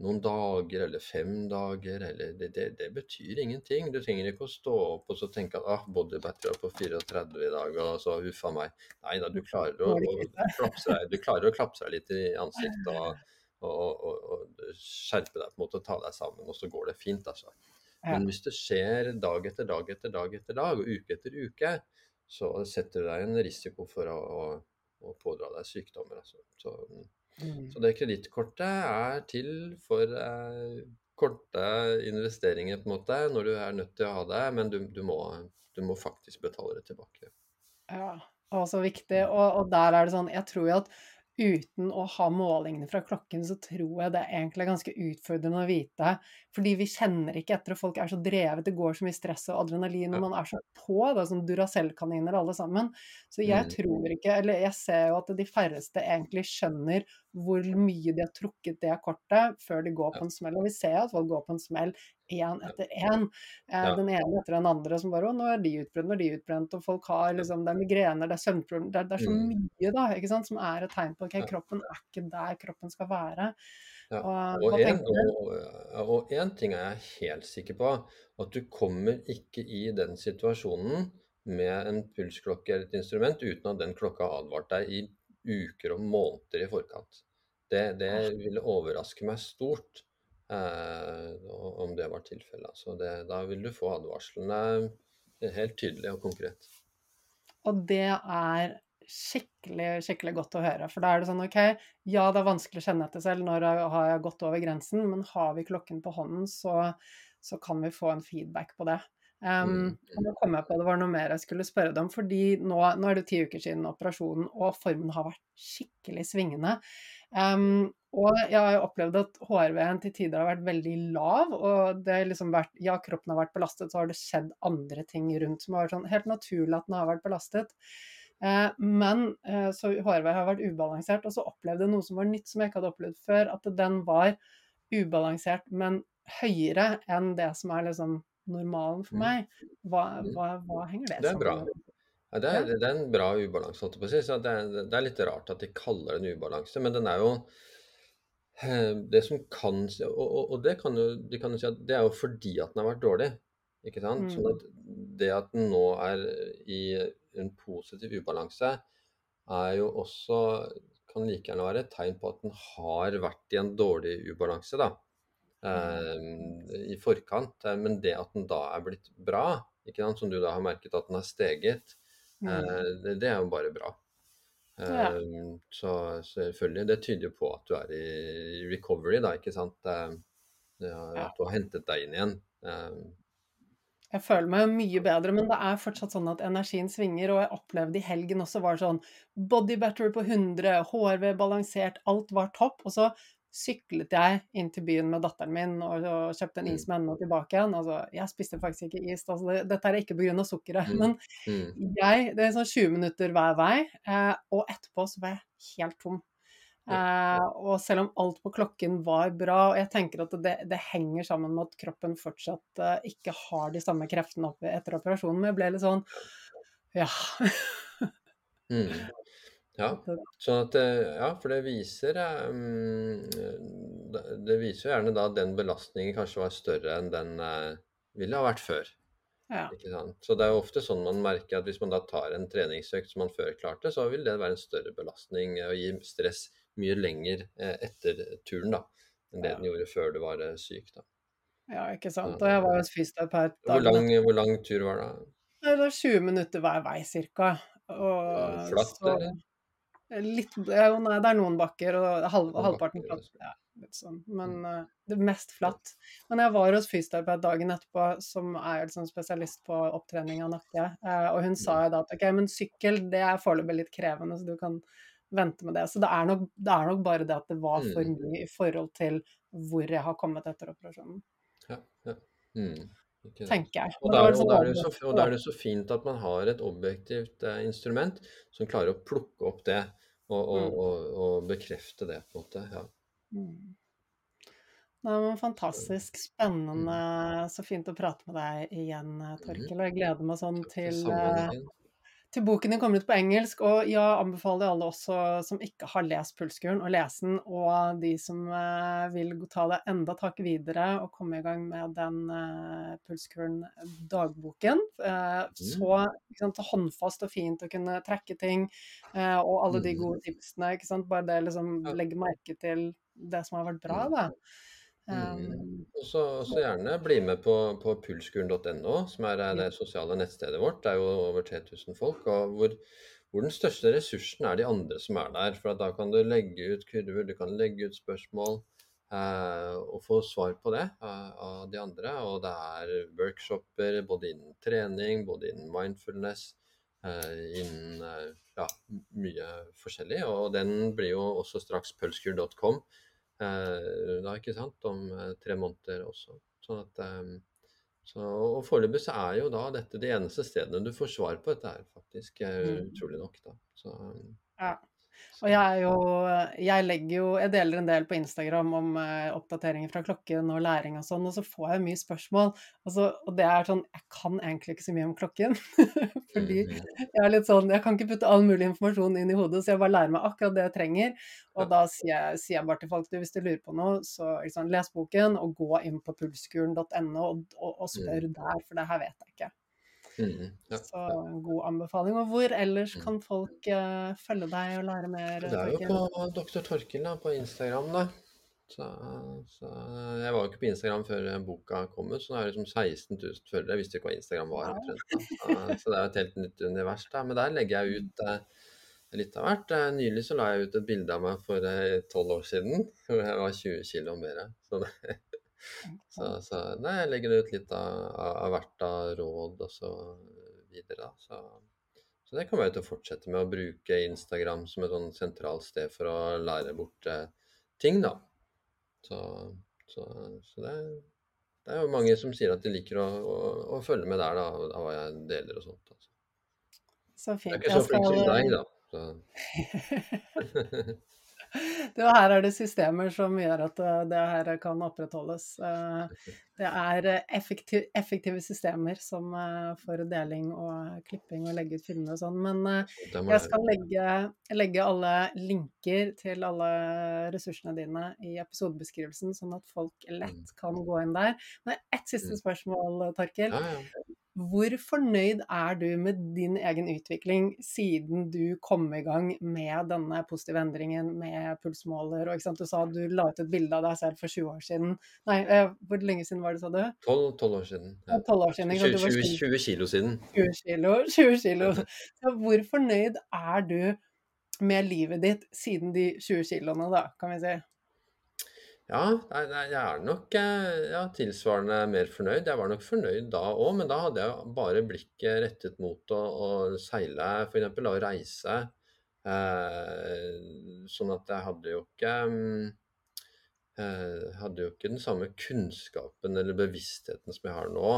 S2: noen dager eller fem dager, eller det, det, det, betyr ingenting. Du trenger ikke å stå opp og så tenke at ah, body battery er på 34 i dag, og så huffa meg. Nei da, du klarer å, å, klapse deg, du klarer å klapse deg litt i ansiktet og, og, og, og skjerpe deg på en måte og ta deg sammen, og så går det fint, altså. Men hvis det skjer dag etter dag etter dag etter dag, og uke etter uke, så setter det deg en risiko for å, å, å pådra deg sykdommer. Altså. Så, mm. så, det kredittkortet er til for eh, korte investeringer, på en måte, når du er nødt til å ha det, men du, du, må, du må, faktisk betale det tilbake.
S1: Ja, og så viktig. Og, og der er det sånn, jeg tror jo at uten å ha målingene fra klokken, så tror jeg det egentlig er ganske utfordrende å vite. Fordi vi kjenner ikke etter, og folk er så drevet, det går så mye stress og adrenalin, og man er så på, da, som Duracell-kaniner alle sammen. Så jeg mm. tror ikke, eller jeg ser jo at de færreste egentlig skjønner hvor mye de har trukket det kortet før de går på en smell. Og vi ser at folk går på en smell én etter én. Eh, ja. Den ene etter den andre som bare Å, nå er de utbrent, nå er de utbrent. Og folk har liksom Det er migrener, det er søvnproblemer. Det, det, er så mm. mye, da, ikke sant, som er et tegn på at okay, kroppen er ikke der kroppen skal være.
S2: Ja. Og, og, en, og, og en ting er jeg helt sikker på, at du kommer ikke i den situasjonen med en pulsklokke eller et instrument uten at den klokka har advart deg i uker og måneder i forkant. Det, det ville overraske meg stort om det var tilfellet. Så det, da vil du få advarslene helt tydelig og konkret.
S1: Og det er skikkelig, skikkelig godt å høre. For da er det sånn OK, ja det er vanskelig å kjenne etter selv når jeg har gått over grensen, men har vi klokken på hånden, så, så kan vi få en feedback på det. Um, og nå kom jeg på det var noe mer jeg skulle spørre deg om, fordi nå, nå er det ti uker siden operasjonen, og formen har vært skikkelig svingende. Um, og jeg har jo opplevd at HRV-en til tider har vært veldig lav. Og det har liksom vært Ja, kroppen har vært belastet, så har det skjedd andre ting rundt som har vært sånn helt naturlig at den har vært belastet. Eh, men eh, så HRV har vært ubalansert, og så opplevde jeg noe som var nytt, som jeg ikke hadde opplevd før. At den var ubalansert, men høyere enn det som er liksom normalen for
S2: Mm.
S1: meg. Hva,
S2: Mm.
S1: hva, hva henger det
S2: Det
S1: sammen med?
S2: Ja, det, er, det er en bra ubalanse, holdt jeg på å si. Så det er, det er litt rart at de kaller det en ubalanse, men den er jo Det som kan Og, og, det kan jo, de kan jo si at det er jo fordi at den har vært dårlig. Ikke sant?
S1: Mm.
S2: Sånn at det at den nå er i en positiv ubalanse, er jo også Kan like gjerne være et tegn på at den har vært i en dårlig ubalanse, da. Eh, I forkant. Eh, Men det at den da er blitt bra, ikke sant? som du da har merket at den har steget,
S1: Mm.
S2: Eh, det, det er jo bare bra.
S1: Ja.
S2: Eh, Så selvfølgelig, det tyder jo på at du er i recovery, da, ikke sant. Ja. At du har hentet deg inn igjen. Eh,
S1: Jeg føler meg mye bedre, men det er fortsatt sånn at energien svinger. Og jeg opplevde i helgen også var sånn body battery på 100, HRV balansert, alt var topp. Og så syklet jeg inn til byen med datteren min og, og kjøpte en is med henne og tilbake igjen. Altså, jeg spiste faktisk ikke is. Altså, det, dette er ikke pga. sukkeret. (laughs)
S2: Mm.
S1: Men
S2: mm,
S1: jeg, det er sånn 20 minutter hver vei, eh, og etterpå så var jeg helt tom. Eh, og selv om alt på klokken var bra, og jeg tenker at det, det henger sammen med at kroppen fortsatt eh, ikke har de samme kreftene oppe etter operasjonen, men jeg ble litt sånn Ja. (laughs)
S2: mm. Ja, sånn at eh, Ja, for det viser eh, mm, det- viser jo gjerne da at den belastningen kanskje var større enn den eh, ville ha vært før.
S1: ja.
S2: Så det er jo ofte sånn man merker at hvis man da tar en treningsøkt som man før klarte, så vil det være en større belastning og gi stress mye lenger etter turen da, enn det
S1: Ja.
S2: den gjorde før du var syk. da.
S1: ja, ikke sant. Og jeg var hos fysioterapeut
S2: Hvor lang, hvor lang tur var det?
S1: Det var 20 minutter hver vei, cirka.
S2: Flatt,
S1: så
S2: eller?
S1: Litt jo, Nei, det er noen bakker, og halv, halvparten flatt. Ja, sånn. Men uh, det er mest flatt. Men jeg var hos fysioterapeut dagen etterpå, som er liksom spesialist på opptrening av nakke, Uh, og hun sa jo da at ok, men sykkel det er foreløpig litt krevende, så du kan vente med det. Så det er nok, det er nok bare det at det var for
S2: Mm.
S1: mye i forhold til hvor jeg har kommet etter operasjonen,
S2: Ja, ja. Mm.
S1: Tenker jeg.
S2: Og da, er,
S1: liksom
S2: da er det så, og da er det så fint at man har et objektivt eh, instrument som klarer å plukke opp det og, og,
S1: Mm.
S2: og, og bekrefte det, på en måte. Ja.
S1: Mm. Nei, men fantastisk spennende. Så fint å prate med deg igjen, Torkel. Og jeg gleder meg sånn til, eh. Til boken din kommer ut på engelsk. Og ja, anbefaler alle også som ikke har lest Pulskuren, å lese den. Og de som eh, vil ta det enda tak videre og komme i gang med den uh, Pulskuren-dagboken. Eh, så ikke sant, håndfast og fint å kunne trekke ting, eh, og alle de
S2: Mm.
S1: gode tipsene. Ikke sant? Bare det liksom legge merke til det som har vært bra,
S2: Mm.
S1: da.
S2: Mm.
S1: Um,
S2: Og så gjerne bli med på, på pulskuren.no, som er det sosiale nettstedet vårt. Det er jo over 3000 folk. og hvor, hvor den største ressursen er de andre som er der. For at da kan du legge ut kurver, du kan legge ut spørsmål eh, og få svar på det eh, av de andre. Og det er workshoper både innen trening, både innen mindfulness, eh, innen eh, ja, mye forskjellig. Og den blir jo også straks pulskur.com. Eh, da, ikke sant, om eh, tre måneder også. Sånn at, eh, så, og foreløpig så er jo da dette de eneste stedene du får svar på dette her, faktisk.
S1: Mm.
S2: Utrolig nok, da. Så,
S1: Ja. Og jeg jo Jeg legger jo Jeg deler en del på Instagram om eh, oppdateringer fra klokken og læring og sånn, og så får jeg mye spørsmål. Og, så, og det er sånn Jeg kan egentlig ikke så mye om klokken. (laughs) Fordi
S2: mm,
S1: jeg er litt sånn Jeg kan ikke putte all mulig informasjon inn i hodet, så jeg bare lærer meg akkurat det jeg trenger. Og da sier jeg, sier jeg bare til folk du, hvis du lurer på noe, så liksom, les boken og gå inn på pulskuren.no og, og, og spør der, for det her vet jeg ikke.
S2: Mm, ja,
S1: Så en god anbefaling. Og hvor ellers
S2: Mm.
S1: kan folk uh, følge deg og lære mer?
S2: Det er jo på Dr. Torkil da, på Instagram, da. Så, så jeg var jo ikke på Instagram før boka kom ut, så nå er det liksom 16 000 følgere. Jeg visste ikke hva Instagram var. Omtrent. Så, det er jo et helt nytt univers. da. Men der legger jeg ut eh, litt av hvert. Eh, Nylig så la jeg ut et bilde av meg for tolv år siden, hvor jeg var 20 kg mer. Så, det, så, så nei, jeg legger ut litt av, hvert av råd og så videre. Så, så det kommer jeg til å fortsette med, å bruke Instagram som et sånn sentralt sted for å lære bort eh, ting, da. Så, så, så det, det er jo mange som sier at de liker å, å, å følge med der, da, av hva jeg deler og sånt. Altså.
S1: så
S2: Jeg er ikke så flink
S1: skal
S2: som deg, da. Så. (laughs) (laughs)
S1: Du, her er det systemer som gjør at eh, det her kan opprettholdes. Eh, Det er eh, effektiv, effektive systemer som for deling og klipping og legge ut filmer og sånn. Men
S2: Det
S1: jeg skal legge, legge alle linker til alle ressursene dine i episodebeskrivelsen, sånn at folk
S2: Mm.
S1: lett kan gå inn der. Men ett siste spørsmål, Torkil. Hvor fornøyd er du med din egen utvikling siden du kom i gang med denne positive endringen med pulsmåler? Og ikke sant, du sa du la ut et bilde av deg selv for 20 år siden. Nei, eh, hvor lenge siden var det, sa du?
S2: 12, 12 år siden. Ja.
S1: 12 år siden.
S2: 20, 20, 20 kilo siden.
S1: 20 kilo. 20 kilo. Så hvor fornøyd er du med livet ditt siden de 20 kiloene, da, kan vi si?
S2: Ja, jeg er nok eh, ja, tilsvarende mer fornøyd. Jeg var nok fornøyd da òg, men da hadde jeg bare blikket rettet mot å, å seile, f.eks., å reise. Eh, sånn at jeg hadde jo ikke eh, hadde jo ikke den samme kunnskapen eller bevisstheten som jeg har nå.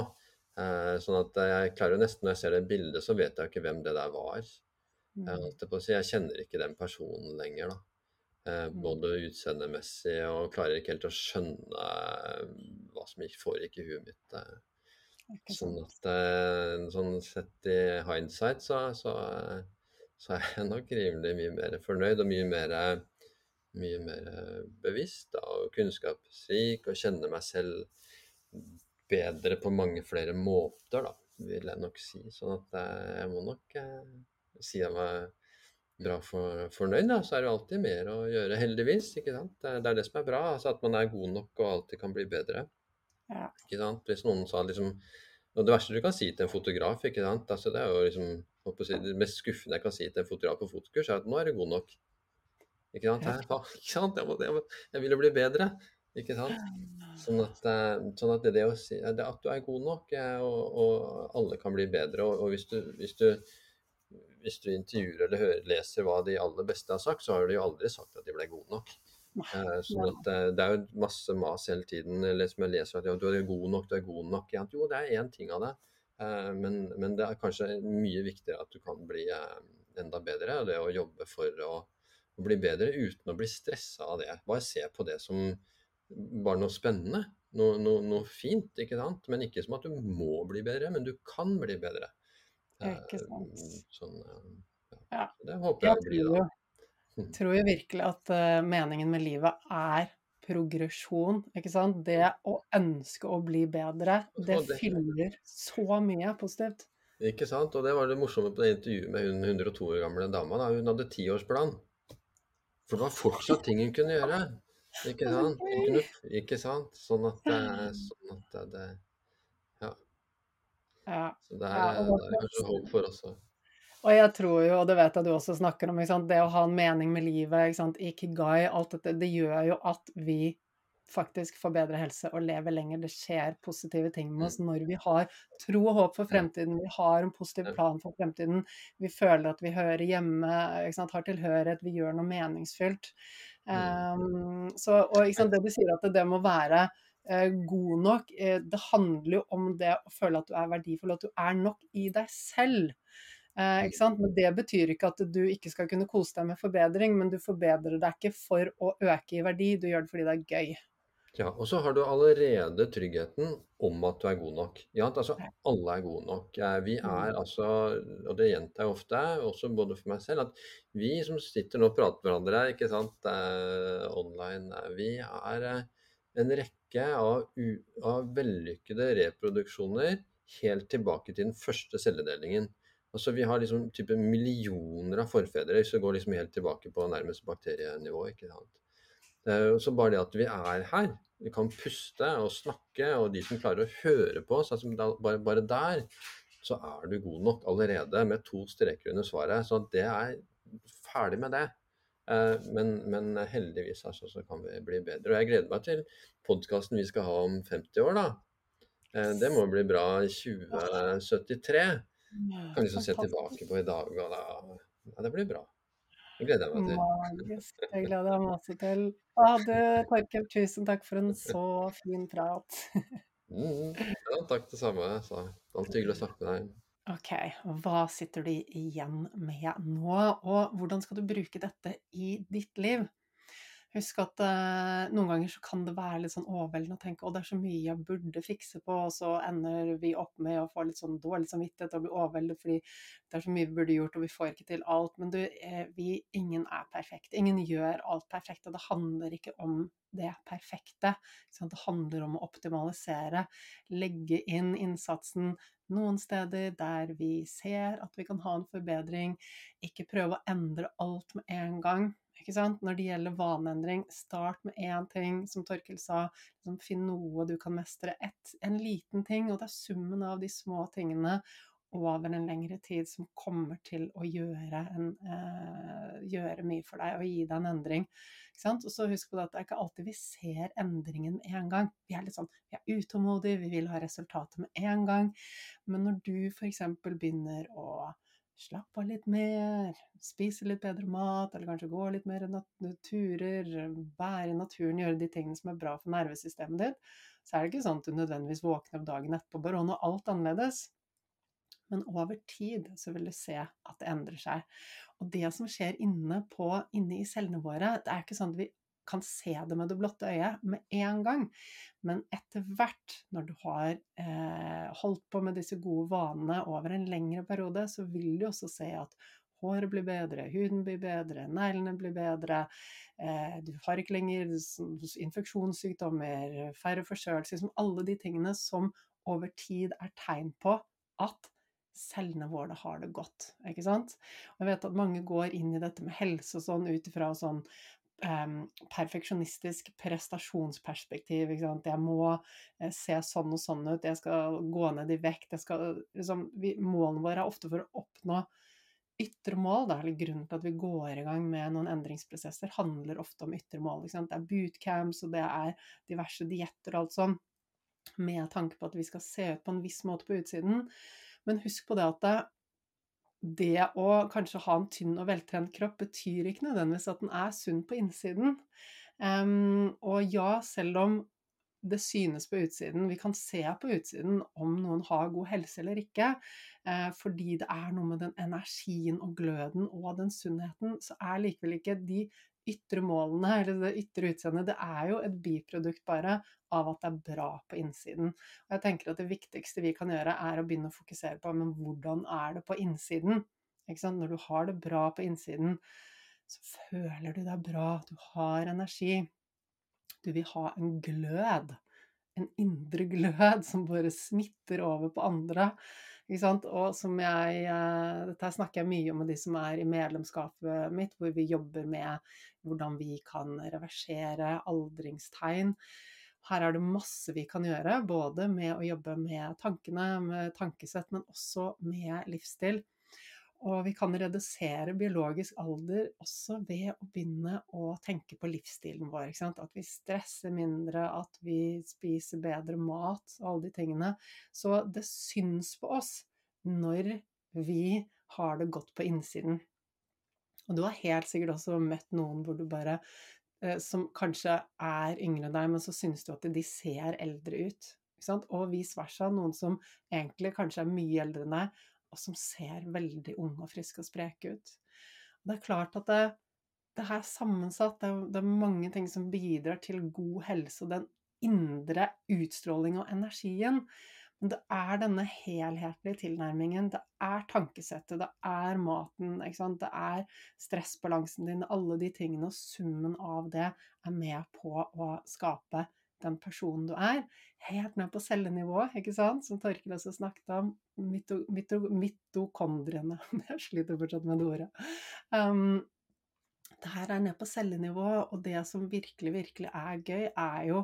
S2: Eh, sånn at jeg klarer jo nesten, når jeg ser det bildet, så vet jeg jo ikke hvem det der var. Jeg,
S1: Mm.
S2: å si, jeg kjenner ikke den personen lenger, da. Eh,
S1: Mm.
S2: både utseendemessig og klarer ikke helt å skjønne eh, hva som ikke foregikk i huet mitt. eh. Sånn at sånn sett i hindsight så, så, så er jeg nok rimelig mye mer fornøyd og mye mer, mye mer bevisst da, og kunnskapsrik og kjenner meg selv bedre på mange flere måter, da, vil jeg nok si. Sånn at jeg må nok eh, si jeg meg bra for, fornøyd, da. Så er det jo alltid mer å gjøre, heldigvis. ikke sant? Det, er- det er det som er bra, altså at man er god nok og alltid kan bli bedre.
S1: Ja.
S2: Ikke sant? Hvis noen sa liksom Og det verste du kan si til en fotograf, ikke sant? Altså, det er jo liksom si, Det mest skuffende jeg kan si til en fotograf på fotokurs, er at nå er du god nok. Ikke sant?
S1: Ja.
S2: Hæ? Ikke sant? Jeg, må, jeg, må, jeg vil jo bli bedre. Ikke sant? Sånn at, eh, sånn at det, det å si det at du er god nok, eh, og, og alle kan bli bedre. Og, og hvis, du, hvis, du, hvis du intervjuer eller hører, leser hva de aller beste har sagt, så har de jo aldri sagt at de ble gode nok. Eh, sånn at eh, Det er jo masse mas hele tiden. Eller som jeg leser at ja, du er god nok, du er god nok. Ja, jo, det er én ting av det. Eh, men, men det er kanskje mye viktigere at du kan bli eh, enda bedre. Og det å jobbe for å, å bli bedre uten å bli stressa av det. Bare se på det som bare noe spennende. Noe, noe, noe fint, ikke sant? Men ikke som at du må bli bedre, men du kan bli bedre. Eh,
S1: Ikke sant.
S2: Sånn, eh, ja. Det håper jeg
S1: Jeg
S2: blir, det.
S1: Jeg (laughs) tror jo virkelig at uh, meningen med livet er progresjon, ikke sant? Det å ønske å bli bedre, det
S2: det-
S1: fyller så mye positivt.
S2: Ikke sant? Og det var det morsomme på det intervjuet med hun 102 år gamle dama. Da. Hun hadde tiårsplan. For det var fortsatt ting hun kunne gjøre. Ikke sant? Ikke sant? Sånn at, sånn at det-. Ja. Så det er,
S1: Ja, og
S2: det er kanskje håp for oss òg.
S1: Og jeg tror jo, og det vet jeg du også snakker om, det å ha en mening med livet, ikke sant? ikigai, alt dette, det gjør jo at vi faktisk får bedre helse og lever lenger. Det skjer positive ting med oss når vi har tro og håp for fremtiden. Vi har en positiv plan for fremtiden. Vi føler at vi hører hjemme, har tilhørighet, vi gjør noe meningsfylt. Um, så, og det du sier at det, det må være eh, god nok, eh, det handler jo om det å føle at du er verdifull, at du er nok i deg selv. Eh? Men det betyr ikke at du ikke skal kunne kose deg med forbedring, men du forbedrer deg ikke for å øke i verdi, du gjør det fordi det er gøy.
S2: Ja, og så har du allerede tryggheten om at du er god nok. Ja, altså alle er gode nok. Eh, Vi er altså, og det gjentar jeg ofte, også både for meg selv, at vi som sitter nå og prater med hverandre, ikke sant, eh, online, eh, vi er eh, en rekke av, av vellykkede reproduksjoner helt tilbake til den første celledelingen. Altså Vi har liksom type millioner av forfedre, hvis vi går liksom helt tilbake på nærmest bakterienivå. ikke sant? Så bare det at vi er her, vi kan puste og snakke, og de som klarer å høre på oss, altså bare, bare der, så er du god nok allerede med to streker under svaret. Så det er ferdig med det. Eh, Men, men heldigvis altså, så kan vi bli bedre. Og jeg gleder meg til podkasten vi skal ha om 50 år, da. Eh, Det må bli bra i 2073. Kan liksom se tilbake på i dag, og da Ja, det blir bra. Det gleder jeg meg til.
S1: Magisk. Det gleder jeg meg også til. Ah, du, Torkel, tusen takk for en så fin prat.
S2: Mm. Ja, takk det samme. Så. Alltid hyggelig å snakke med deg.
S1: Ok, hva sitter du igjen med nå, og hvordan skal du bruke dette i ditt liv? Husk at uh, noen ganger så kan det være litt sånn overveldende å tenke å, det er så mye jeg burde fikse på, og så ender vi opp med å få litt sånn dårlig samvittighet og bli overveldet fordi det er så mye vi burde gjort, og vi får ikke til alt. Men du, eh, vi, ingen er perfekt. Ingen gjør alt perfekt, og det handler ikke om det perfekte. Det handler om å optimalisere, legge inn innsatsen noen steder der vi ser at vi kan ha en forbedring. Ikke prøve å endre alt med en gang. Når det gjelder vaneendring, start med én ting, som Torkel sa. Liksom, finn noe du kan mestre. Et, en liten ting, og det er summen av de små tingene over en lengre tid som kommer til å gjøre, en, eh, gjøre mye for deg og gi deg en endring. Og så husk på det at det er ikke alltid vi ser endringen med en gang. Vi er litt sånn, vi er utålmodige, vi vil ha resultatet med en gang. Men når du f.eks. begynner å slappe av litt mer, spise litt bedre mat, eller kanskje gå litt mer turer, være i naturen, gjøre de tingene som er bra for nervesystemet ditt, så er det ikke sånn at du nødvendigvis våkner opp dagen etterpå bare og nå alt annerledes. Men over tid så vil du se at det endrer seg. Og det som skjer inne, på, inne i cellene våre, det er ikke sånn at vi kan se det med det blotte øyet med en gang. Men etter hvert, når du har eh, holdt på med disse gode vanene over en lengre periode, så vil du også se at håret blir bedre, huden blir bedre, neglene blir bedre. Eh, du har ikke lenger infeksjonssykdommer, færre forkjølelser. Liksom alle de tingene som over tid er tegn på at cellene våre har det godt. ikke sant? Og jeg vet at mange går inn i dette med helse og sånn ut ifra sånn um, perfeksjonistisk prestasjonsperspektiv. Jeg må uh, se sånn og sånn ut, jeg skal gå ned i vekt skal, liksom, vi, Målene våre er ofte for å oppnå ytre mål, da, eller grunnen til at vi går i gang med noen endringsprosesser, handler ofte om ytre mål. Det er bootcamps, og det er diverse dietter og alt sånn, med tanke på at vi skal se ut på en viss måte på utsiden. Men husk på det at det, å kanskje ha en tynn og veltrent kropp betyr ikke nødvendigvis at den er sunn på innsiden. Um, og ja, selv om det synes på utsiden, vi kan se på utsiden om noen har god helse eller ikke, uh, fordi det er noe med den energien og gløden og den sunnheten, så er likevel ikke de ytre målene, (laughs) eller det ytre utseendet, det er jo et biprodukt bare av at det er bra på innsiden. Og jeg tenker at det viktigste vi kan gjøre, er å begynne å fokusere på men hvordan er det på innsiden? Når du har det bra på innsiden, så føler du deg bra, du har energi. Du vil ha en glød. En indre glød (laughs) som bare smitter over på andre. Og som jeg eh, Dette snakker jeg mye om med de som er i medlemskapet mitt, hvor vi jobber med hvordan vi kan reversere aldringstegn. Her er det masse vi kan gjøre, både med å jobbe med tankene, med tankesett, men også med livsstil. Og vi kan redusere biologisk alder også ved å begynne å tenke på livsstilen vår. At vi stresser mindre, at vi spiser bedre mat og alle de tingene. Så det syns på oss når vi har det godt på innsiden. Og du har helt sikkert også møtt noen hvor du bare eh, som kanskje er yngre enn deg, men så syns du at de ser eldre ut. Og vice versa. Noen som egentlig kanskje er mye eldre enn deg, og som ser veldig unge og friske og spreke ut. Det er klart at det, det er sammensatt. Det er, det er, mange ting som bidrar til god helse og den indre utstråling og energien. Men det er denne helhetlige tilnærmingen. Det er tankesettet, det er maten, det er stressbalansen din. Alle de tingene og summen av det er med på å skape den personen du er, helt ned på cellenivå, ikke sant? som Torkel også snakket om. Mito, mito, mitokondriene. (laughs) Jeg sliter fortsatt med det ordet. Um, det her er ned på cellenivå, og det som virkelig, virkelig er gøy, er jo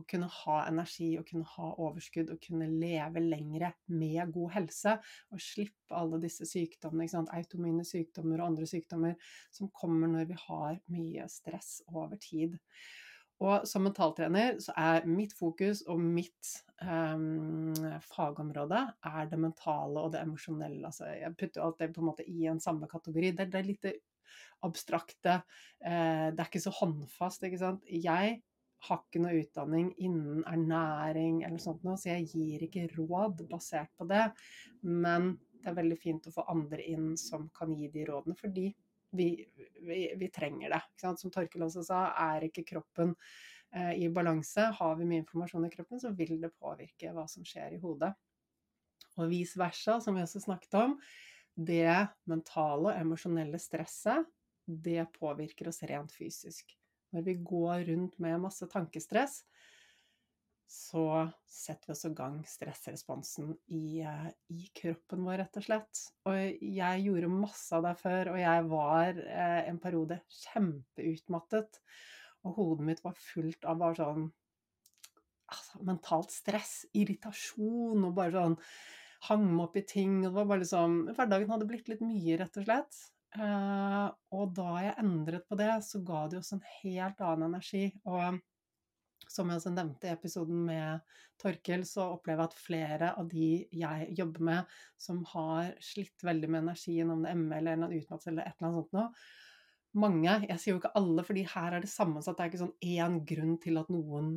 S1: å kunne ha energi og kunne ha overskudd og kunne leve lengre med god helse. Og slippe alle disse sykdommene, automine sykdommer og andre sykdommer som kommer når vi har mye stress over tid. Og som mentaltrener så er mitt fokus og mitt um, fagområde er det mentale og det emosjonelle. Altså jeg putter alt det på en måte i en samme kategori. Det, det er litt abstrakte. Eh, det er ikke så håndfast, ikke sant. Jeg har ikke noe utdanning innen ernæring eller sånt noe, så jeg gir ikke råd basert på det. Men det er veldig fint å få andre inn som kan gi de rådene, fordi vi, vi, vi trenger det. Som Torkel også sa, er ikke kroppen eh, i balanse, har vi mye informasjon i kroppen, så vil det påvirke hva som skjer i hodet. Og vice versa, som vi også snakket om. Det mentale og emosjonelle stresset, det påvirker oss rent fysisk. Når vi går rundt med masse tankestress, så setter vi oss i gang stressresponsen i, eh, i, kroppen vår, rett og slett. Og jeg gjorde masse av det før, og jeg var eh, en periode kjempeutmattet. Og hodet mitt var fullt av bare sånn altså, mentalt stress, irritasjon og bare sånn Hang meg opp i ting. Og det var bare liksom Hverdagen hadde blitt litt mye, rett og slett. Eh, og da jeg endret på det, så ga det oss en helt annen energi. Og som jeg også nevnte i episoden med Torkel, så opplever jeg at flere av de jeg jobber med, som har slitt veldig med energien, om det er ME eller en utmattelse eller et eller annet sånt noe, mange, jeg sier jo ikke alle, fordi her er det sammensatt. Det er ikke sånn én grunn til at noen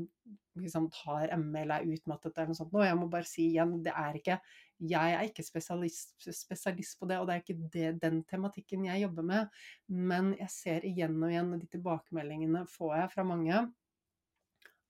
S1: liksom, tar ME eller er utmattet eller noe sånt. Og jeg må bare si igjen, det er ikke Jeg er ikke spesialist, spesialist på det, og det er ikke det, den tematikken jeg jobber med. Men jeg ser igjen og igjen, og de tilbakemeldingene får jeg fra mange,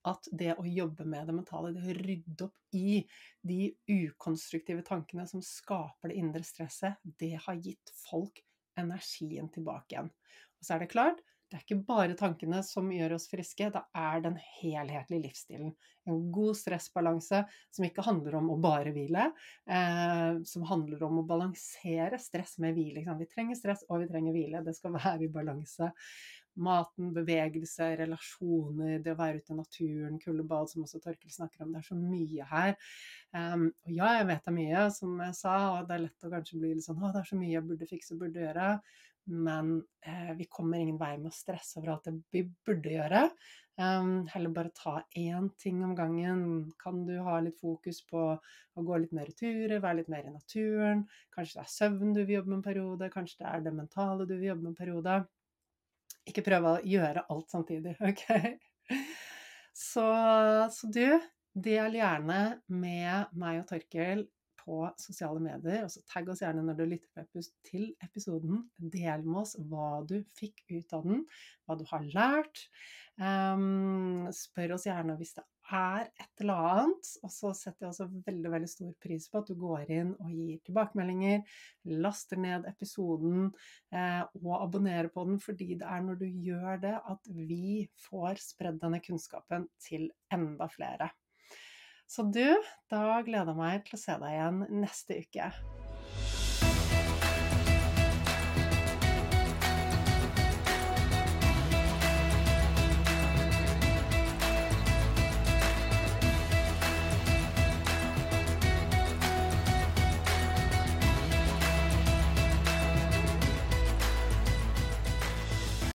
S1: at det å jobbe med det mentale, det å rydde opp i de ukonstruktive tankene som skaper det indre stresset, det har gitt folk energien tilbake igjen. Og så er det klart, det er ikke bare tankene som gjør oss friske, det er den helhetlige livsstilen. En god stressbalanse som ikke handler om å bare hvile, eh, som handler om å balansere stress med hvile. Vi trenger stress og vi trenger hvile, det skal (laughs) være i balanse maten, bevegelse, relasjoner, det å være ute i naturen, kuldebad, som også Torkel snakker om. Det er så mye her. Um, og ja, jeg vet det er mye, som jeg sa, og det er lett å kanskje bli litt sånn å, det er så mye jeg burde fikse og burde gjøre. Men eh, vi kommer ingen vei med å stresse over alt det vi burde gjøre. Um, heller bare ta én ting om gangen. Kan du ha litt fokus på å gå litt mer turer, være litt mer i naturen? Kanskje det er søvn du vil jobbe med en periode, kanskje det er det mentale du vil jobbe med en periode. Ikke prøve å gjøre alt samtidig, (laughs) OK? Så, så du, del gjerne med meg og Torkel på sosiale medier. og så Tagg oss gjerne når du lytter til episoden. Del med oss hva du fikk ut av den, hva du har lært. Um, spør oss gjerne hvis det er et eller annet. Og så setter jeg også veldig veldig stor pris på at du går inn og gir tilbakemeldinger, laster ned episoden eh, og abonnerer på den, fordi det er når du gjør det at vi får spredd denne kunnskapen til enda flere. Så du, da gleder jeg meg til å se deg igjen neste uke.